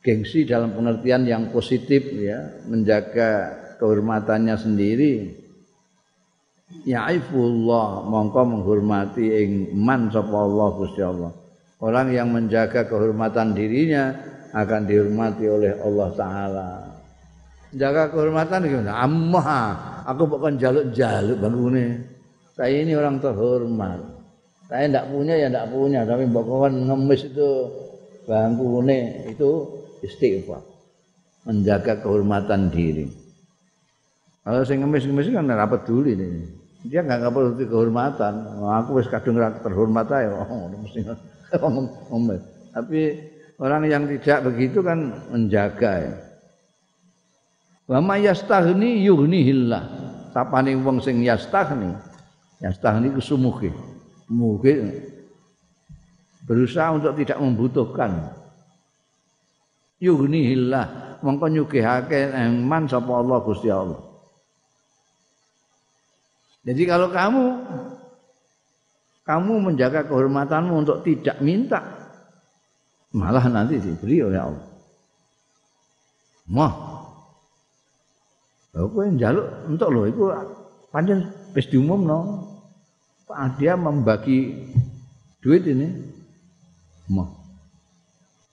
Gengsi dalam pengertian yang positif ya menjaga kehormatannya sendiri. Ya'ifullah mongko menghormati ing man sapa Allah Gusti Allah. Orang yang menjaga kehormatan dirinya akan dihormati oleh Allah taala jaga kehormatan gimana amma aku bukan jaluk-jaluk bangune. Saya ini orang terhormat. Saya tidak punya ya tidak punya, tapi bukan ngemis itu bangkune itu istighfar. Menjaga kehormatan diri. Kalau saya ngemis-ngemis kan tidak peduli nih. Dia nggak perlu kehormatan. Aku wis kadung terhormat aja. Oh, mesti ngemis. Tapi orang yang tidak begitu kan menjaga ya. Wa may yastaghni yughnihillah. Sapane wong sing yastaghni, yastaghni ku sumuge. Muge berusaha untuk tidak membutuhkan. Yughnihillah, mongko nyugihake man sapa Allah Gusti Allah. Jadi kalau kamu kamu menjaga kehormatanmu untuk tidak minta, malah nanti diberi oleh Allah. Mah, Lha kowe njaluk entuk lho iku pancen wis diumumno. Dia membagi duit ini. Mah.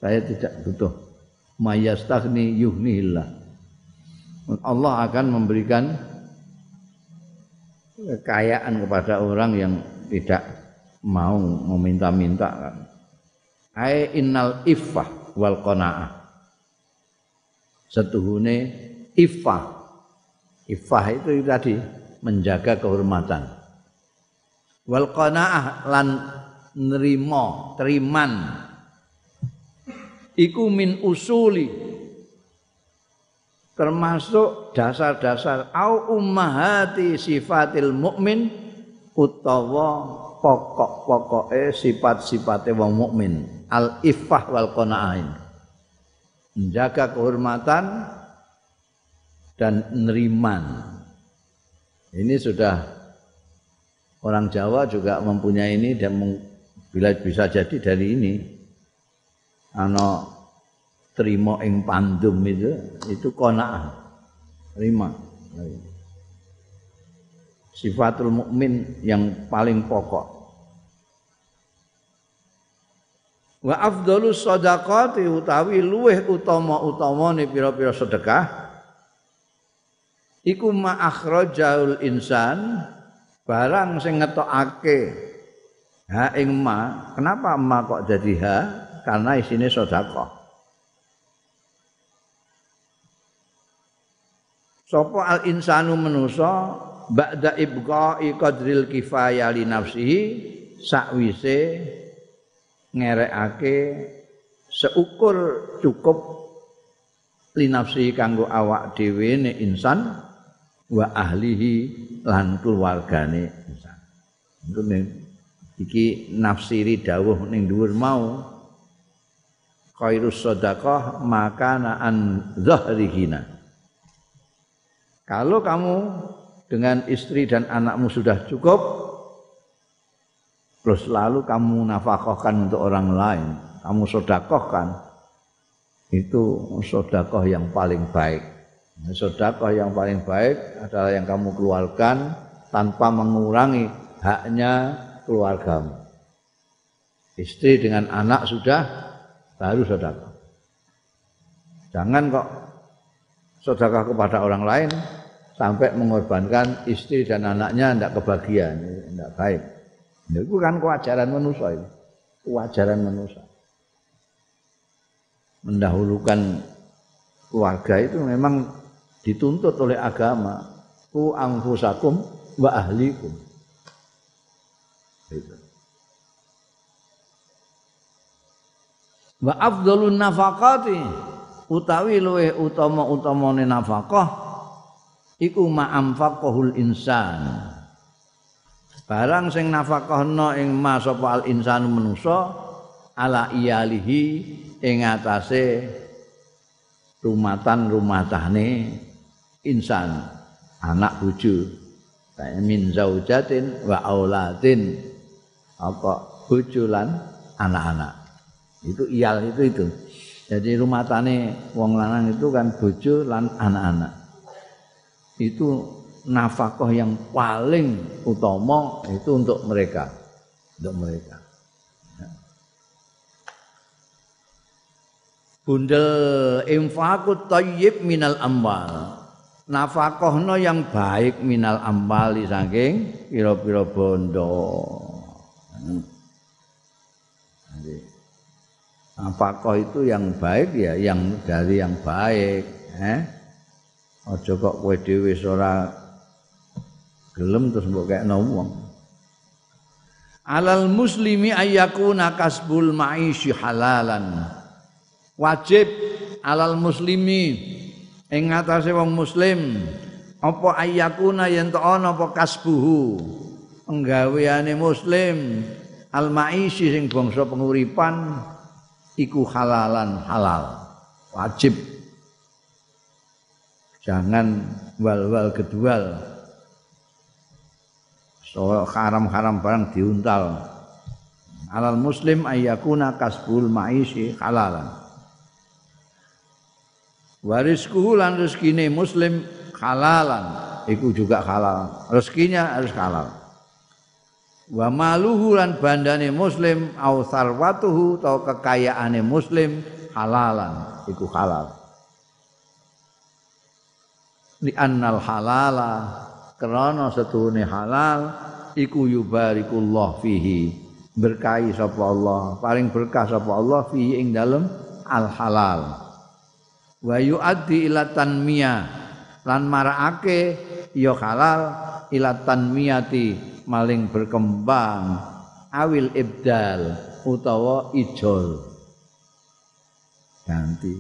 Saya tidak butuh. Mayastaghni yuhnihillah. Allah akan memberikan kekayaan kepada orang yang tidak mau meminta-minta kan. Ai innal iffah wal qanaah. Setuhune iffah Ifah itu tadi menjaga kehormatan. Wal qanaah lan nerimo, teriman. Iku min usuli termasuk dasar-dasar au ummahati sifatil mukmin utawa pokok-pokoke sifat-sifate wong mukmin al iffah wal qanaah menjaga kehormatan dan neriman. Ini sudah orang Jawa juga mempunyai ini dan bila bisa jadi dari ini. Ano terima ing pandum itu itu konaah terima sifatul mukmin yang paling pokok. Wa afdalus sadaqati utawi luweh utama-utamane pira-pira sedekah iku ma akhrajaul insan barang sing ngetokake ha ing ma. Kenapa ma kok jadi ha? Karena isine sedekah. Sapa al insanu manusa ba'da ibqa'i qadril kifaya li nafsihi sakwise ngerekake seukur cukup li nafsihi kanggo awak dhewe insan wa ahlihi lan keluargane Iku iki nafsiri dawuh ning dhuwur mau khairus sedekah maka an zahrihina. Kalau kamu dengan istri dan anakmu sudah cukup terus lalu kamu nafkahkan untuk orang lain, kamu sedekahkan itu sedekah yang paling baik. Sedekah yang paling baik adalah yang kamu keluarkan tanpa mengurangi haknya keluargamu. Istri dengan anak sudah baru sedekah. Jangan kok sedekah kepada orang lain sampai mengorbankan istri dan anaknya tidak kebagian, tidak baik. Itu kan kewajaran manusia itu. Kewajaran manusia. Mendahulukan keluarga itu memang dituntut oleh agama. Ku angfusakum wa ahlikum. Itu. Wa afdalun nafaqati utawi luwe utama-utamane nafkah iku ma'amfaqahul insan. Barang sing nafakahna ing ma sapa al insanu manusa ala iyalihi ing atase rumatan rumatane insan anak bojo. Min zaujatin wa auladin apa bojo lan anak-anak. Itu iyal itu itu. Jadi rumah tani wong lanang itu kan bojo lan anak-anak. Itu nafkah yang paling utama itu untuk mereka. Untuk mereka. Bundel infakut tayyib minal amwal nafkahno yang baik minal ambali saking pira-pira bondo. Nafkah itu yang baik ya yang dari yang baik, eh? Aja kok kowe dhewe ora gelem terus mbok kekno wong. Alal muslimi ayyakuna kasbul ma'isyi halalan. Wajib alal muslimi ing ngatasé wong muslim apa ayyakuna yen to ana apa kasbuhu? Penggaweane muslim al maisi sing bangsa penguripan iku halalan halal wajib. Jangan wal-wal kedual. So haram-haram barang diuntal. Alal muslim ayyakuna kasbul maisi halalan wariskuhu lan rezekine muslim halalan. Iku juga halal. Rezekinya harus halal. Wa maluhu lan bandane muslim au sarwatuhu atau kekayaane muslim halalan. Iku halal. Li annal halala krana setuhune halal iku yubarikullah fihi. Berkahi sapa Allah. Paling berkah sapa Allah fihi ing dalem al halal wa yuaddi ila tanmiyah. Lan marakake ya halal ila tanmiyati maling berkembang. Awil ibdal utawa ijol. Ganti.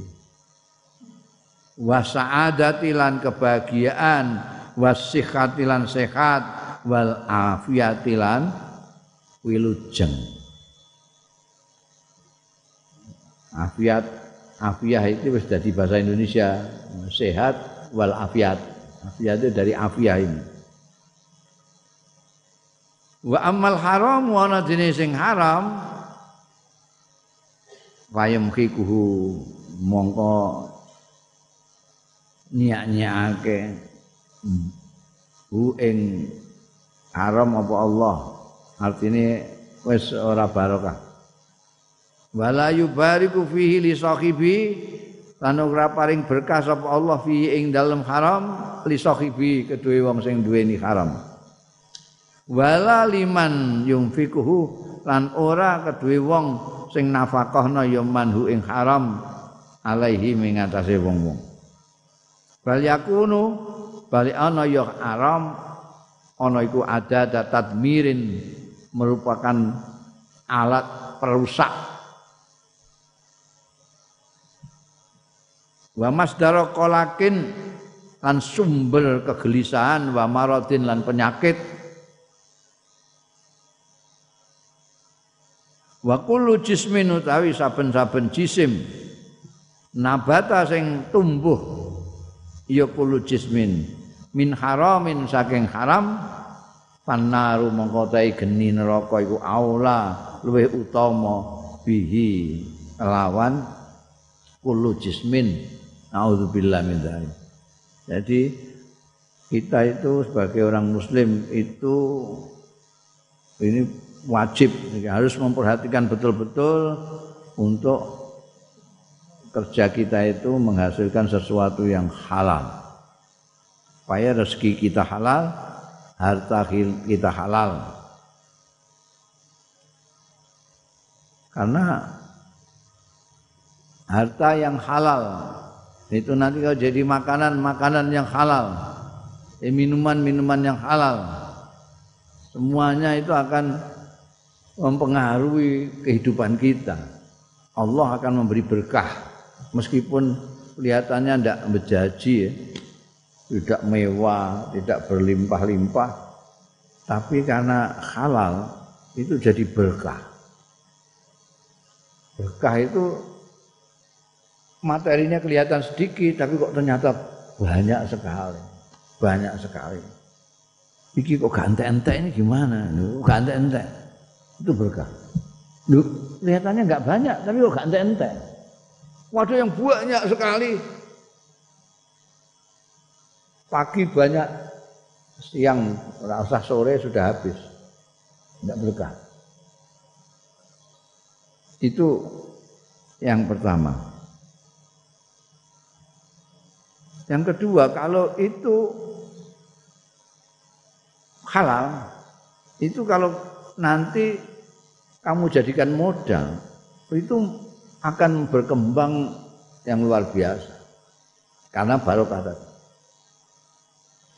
Wa sa'adati lan kebahagiaan wasihati lan sehat wal afiyati lan wilujeng. Afiat afiah itu sudah jadi bahasa Indonesia. Sehat wal afiat. Afiat itu dari afiah ini. Wa amal haram wa ana sing haram wayem kikuhu mongko niat-niatake hu ing haram apa Allah. Artinya wis ora barokah wala yubariku fihi li sahibi. Lan ora paring berkah sapa Allah fihi ing dalem haram li sahibi kedue wong sing duweni haram. Wala liman yumfikuhu lan ora kedue wong sing nafakahna ya manhu ing haram alaihi ing atase wong-wong. Bal yakunu bali ana ya haram ana iku ada tadmirin merupakan alat perusak wa masdara qolakin lan sumber kegelisahan wa maradin lan penyakit. Wa kullu jismin utawi saben-saben jisim. Nabata sing tumbuh ya kullu jismin. Min haramin saking haram pannaru mongko geni neraka iku aula luwih utama bihi lawan kullu jismin naudzubillah min dzalik jadi kita itu sebagai orang muslim itu ini wajib harus memperhatikan betul-betul untuk kerja kita itu menghasilkan sesuatu yang halal. Supaya rezeki kita halal harta kita halal. Karena harta yang halal itu nanti kalau jadi makanan makanan yang halal. Eh, minuman-minuman yang halal. Semuanya itu akan mempengaruhi kehidupan kita. Allah akan memberi berkah. Meskipun kelihatannya tidak menjaji ya. tidak mewah tidak berlimpah-limpah. Tapi karena halal itu jadi berkah. Berkah itu materinya kelihatan sedikit tapi kok ternyata banyak sekali banyak sekali. Iki kok gak ente ini gimana? Gak ente-ente. Itu berkah. Loh, kelihatannya nggak banyak, tapi kok gak ente-ente. Waduh yang banyak sekali. Pagi banyak, siang rasa sore sudah habis. Tidak berkah. Itu yang pertama. Yang kedua, kalau itu halal itu kalau nanti kamu jadikan modal itu akan berkembang yang luar biasa karena barokah tadi.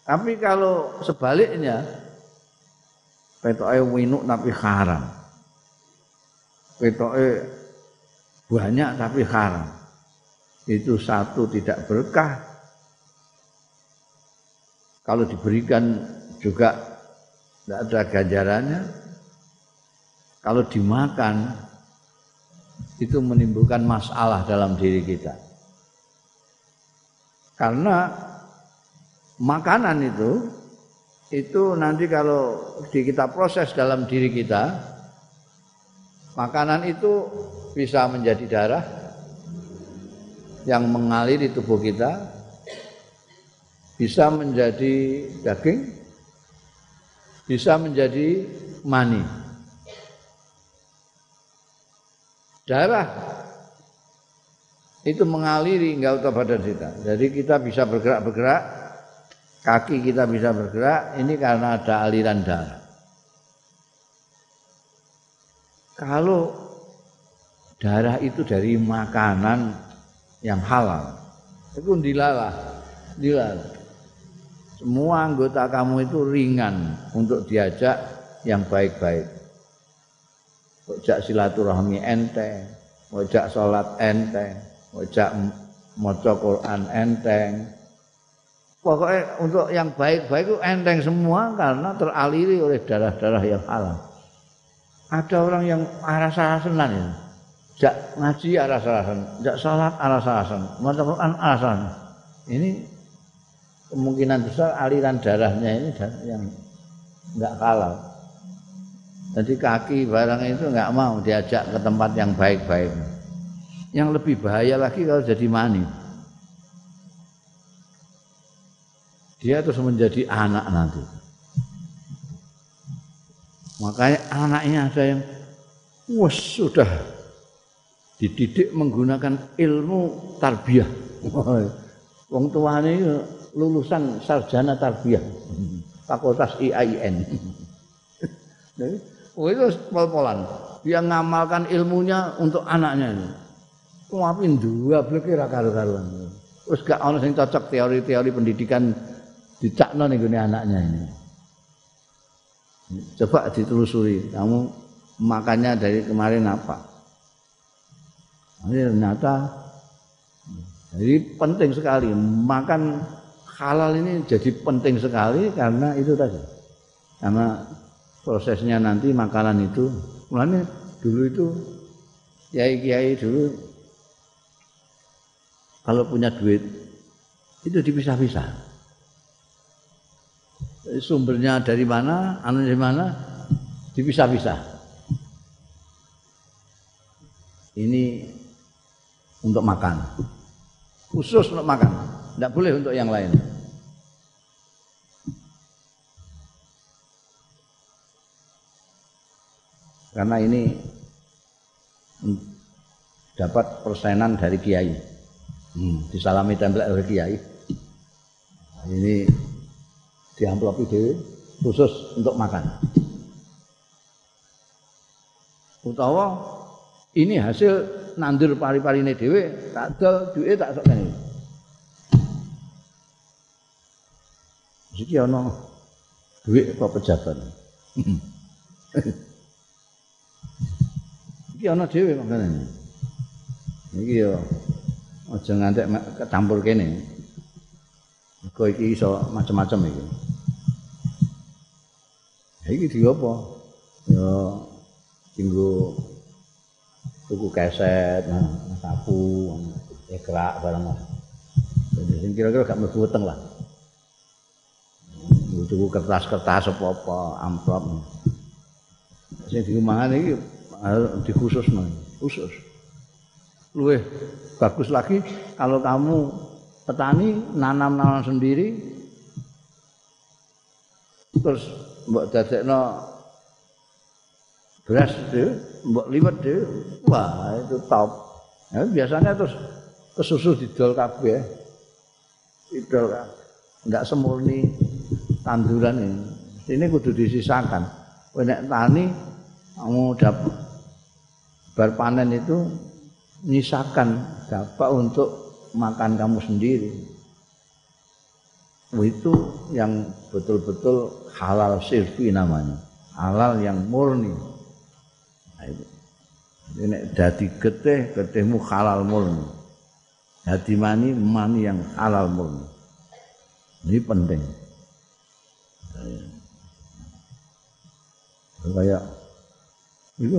Tapi kalau sebaliknya petoke winuk tapi haram. Petoke banyak tapi haram. Itu satu tidak berkah. Kalau diberikan juga tidak ada ganjarannya. Kalau dimakan itu menimbulkan masalah dalam diri kita. Karena makanan itu itu nanti kalau di kita proses dalam diri kita makanan itu bisa menjadi darah yang mengalir di tubuh kita bisa menjadi daging bisa menjadi mani. Darah itu mengaliri enggak usah badan kita. Jadi kita bisa bergerak-bergerak, kaki kita bisa bergerak, ini karena ada aliran darah. Kalau darah itu dari makanan yang halal, itu dilalah, dilalah semua anggota kamu itu ringan untuk diajak yang baik-baik. Ojak silaturahmi enteng, ojak sholat enteng, ojak maca Quran enteng. Pokoknya untuk yang baik-baik itu enteng semua karena teraliri oleh darah-darah yang halal. Ada orang yang arah sarasenan ya. Jak ngaji arah sarasen, jak sholat arah sarasen, maca Quran arah sarasen. Ini kemungkinan besar aliran darahnya ini yang nggak halal. Jadi kaki barang itu nggak mau diajak ke tempat yang baik-baik. Yang lebih bahaya lagi kalau jadi mani. Dia terus menjadi anak nanti. Makanya anaknya ada yang wah sudah dididik menggunakan ilmu tarbiyah. Wong tuane lulusan sarjana tarbiyah. Fakultas IAIN oh itu pol-polan. Dia ngamalkan ilmunya untuk anaknya ini dua kira karu-karuan. Terus gak ono sing cocok teori-teori pendidikan dicakno nih gini anaknya ini. Coba ditelusuri kamu makannya dari kemarin apa? Ini ternyata jadi penting sekali makan halal ini jadi penting sekali karena itu tadi. Karena prosesnya nanti makanan itu mulanya dulu itu kiai-kiai dulu kalau punya duit itu dipisah-pisah. Sumbernya dari mana, anu dari mana, dipisah-pisah. Ini untuk makan. Khusus untuk makan. Tidak boleh untuk yang lain. Karena ini dapat persenan dari kiai. Hmm, disalami template oleh kiai. Ini di amplop itu khusus untuk makan. Utawa ini hasil nandur pari-parine dhewe tak dol duwe tak sok kene. Iki ana duit apa pejabat. Iki ana dhewe makane. Iki yo aja ngantek ketampur kene. Mergo iki iso macam-macam iki. Iki di apa? Ya tinggu tuku keset, nah, sapu, ekrak barang lah. Jadi kira-kira gak mlebu weteng lah. Tuku kertas-kertas apa-apa, amplop. Sing di rumahan iki dikhususno, khusus. Luwih bagus lagi kalau kamu petani nanam-nanam sendiri. Terus mbok dadekno beras itu mbok liwet itu wah itu top. Ya, biasanya terus kesusu didol kabeh. Didol enggak semurni tanduran ini. Ini kudu disisakan. Nek tani kamu dapat berpanen itu nyisakan dapat untuk makan kamu sendiri. Itu yang betul-betul halal sirfi namanya. Halal yang murni. Ini dadi getih getihmu halal murni. Dadi mani mani yang halal murni. Ini penting kayak itu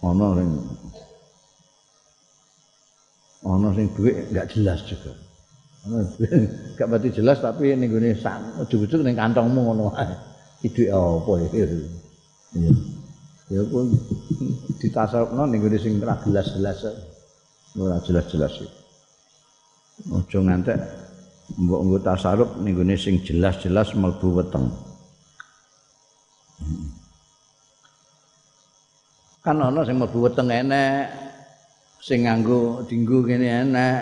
ono sing ono sing duit enggak jelas juga. Gak berarti jelas tapi ning gone ujug-ujug ning kantongmu ngono wae. Iki apa iki Iya. Ya pun ditasawufno ning gone sing ora jelas-jelas. Ora jelas-jelas. Ojo ngantek mbok nggo tasaruf ning sing jelas-jelas mlebu weteng. Kan ana sing mlebu weteng enek, sing nganggo dinggo kene enek.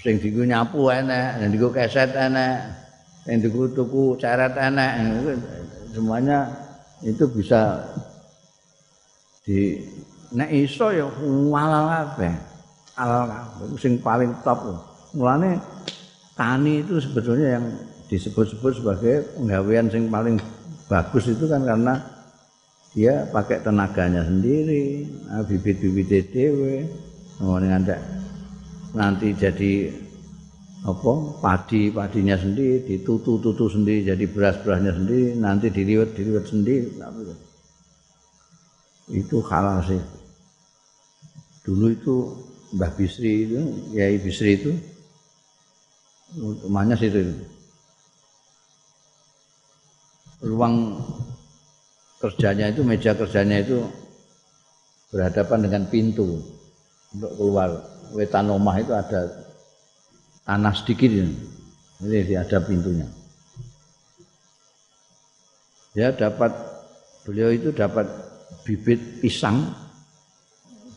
Sing dinggo nyapu enek, sing dinggo keset enek, sing dinggo tuku ceret enek. semuanya itu bisa di nek iso ya halal kabeh. Halal kabeh sing paling top. Mulane tani itu sebetulnya yang disebut-sebut sebagai penggawean sing paling bagus itu kan karena dia pakai tenaganya sendiri, bibit-bibit dhewe, nanti jadi apa padi padinya sendiri ditutu tutu sendiri jadi beras berasnya sendiri nanti diliwet diliwet sendiri. Itu halal sih. Dulu itu Mbah Bisri itu Yai Bisri itu rumahnya situ itu. ruang kerjanya itu meja kerjanya itu berhadapan dengan pintu untuk keluar wetan rumah itu ada tanah sedikit ini. Ini ada pintunya. Ya dapat beliau itu dapat bibit pisang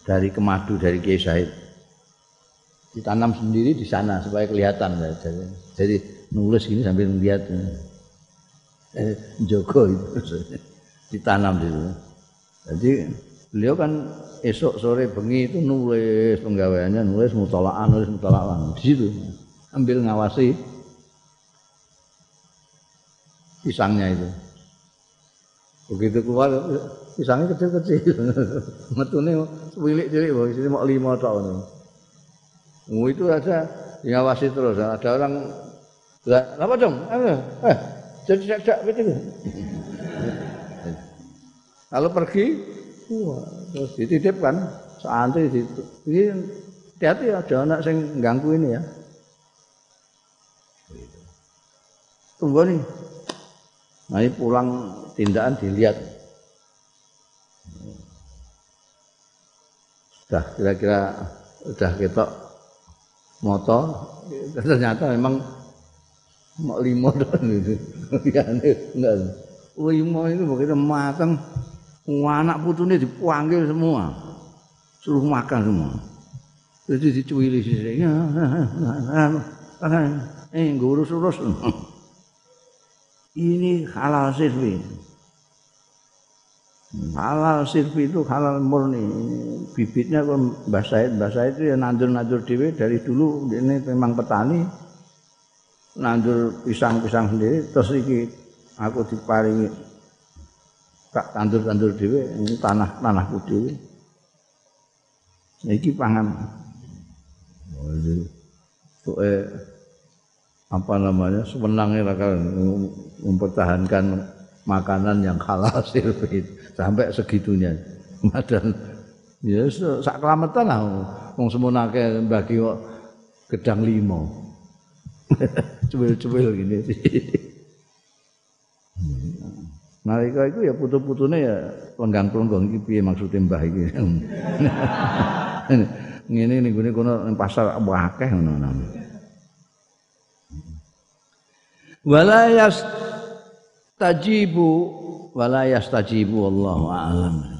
dari kemadu dari Kiai Said. Ditanam sendiri di sana supaya kelihatan ya. Jadi, jadi nulis gini sambil melihat eh, Joko itu ditanam di situ. Jadi beliau kan esok sore bengi itu nulis penggaweannya nulis mutolaan nulis mutolaan di situ ambil ngawasi pisangnya itu. Begitu keluar pisangnya kecil-kecil. Metune cilik-cilik mau lima tahun. Oh, itu ada ngawasi terus. Ada orang lah, apa dong? Eh, jadi tidak begitu. Kalau pergi, wah, terus dititipkan santri itu. Ini hati-hati ya, jangan anak sing ganggu ini ya. Tunggu nih. Nah, ini pulang tindakan dilihat. Sudah kira-kira udah kita motor ternyata memang mau lima doang itu. Ya enggak. Lima itu begitu matang anak putune dipanggil semua. Suruh makan semua. Jadi dicuili sih. Eh, ngurus-urus. Ini halal sirfi. Halal sirfi itu halal murni. Bibitnya kok Mbah Said, Mbah Said itu ya nandur-nandur dewe dari dulu ini memang petani. Nandur pisang-pisang sendiri terus iki aku diparingi tak tandur-tandur dhewe ini tanah tanahku dhewe. Iki pangan. Oh, eh apa namanya semenangnya lah mempertahankan makanan yang halal sirfit sampai segitunya. Madan ya sak kelametan lah wong semunake bagi gedang limo. Cuwil-cuwil gini. Nalika itu ya putu-putune ya lenggang-lenggong iki piye maksude mbah iki. Ngene ning gone kono pasar akeh ngono. Wala yastajibu wala yastajibu wallahu a'lam.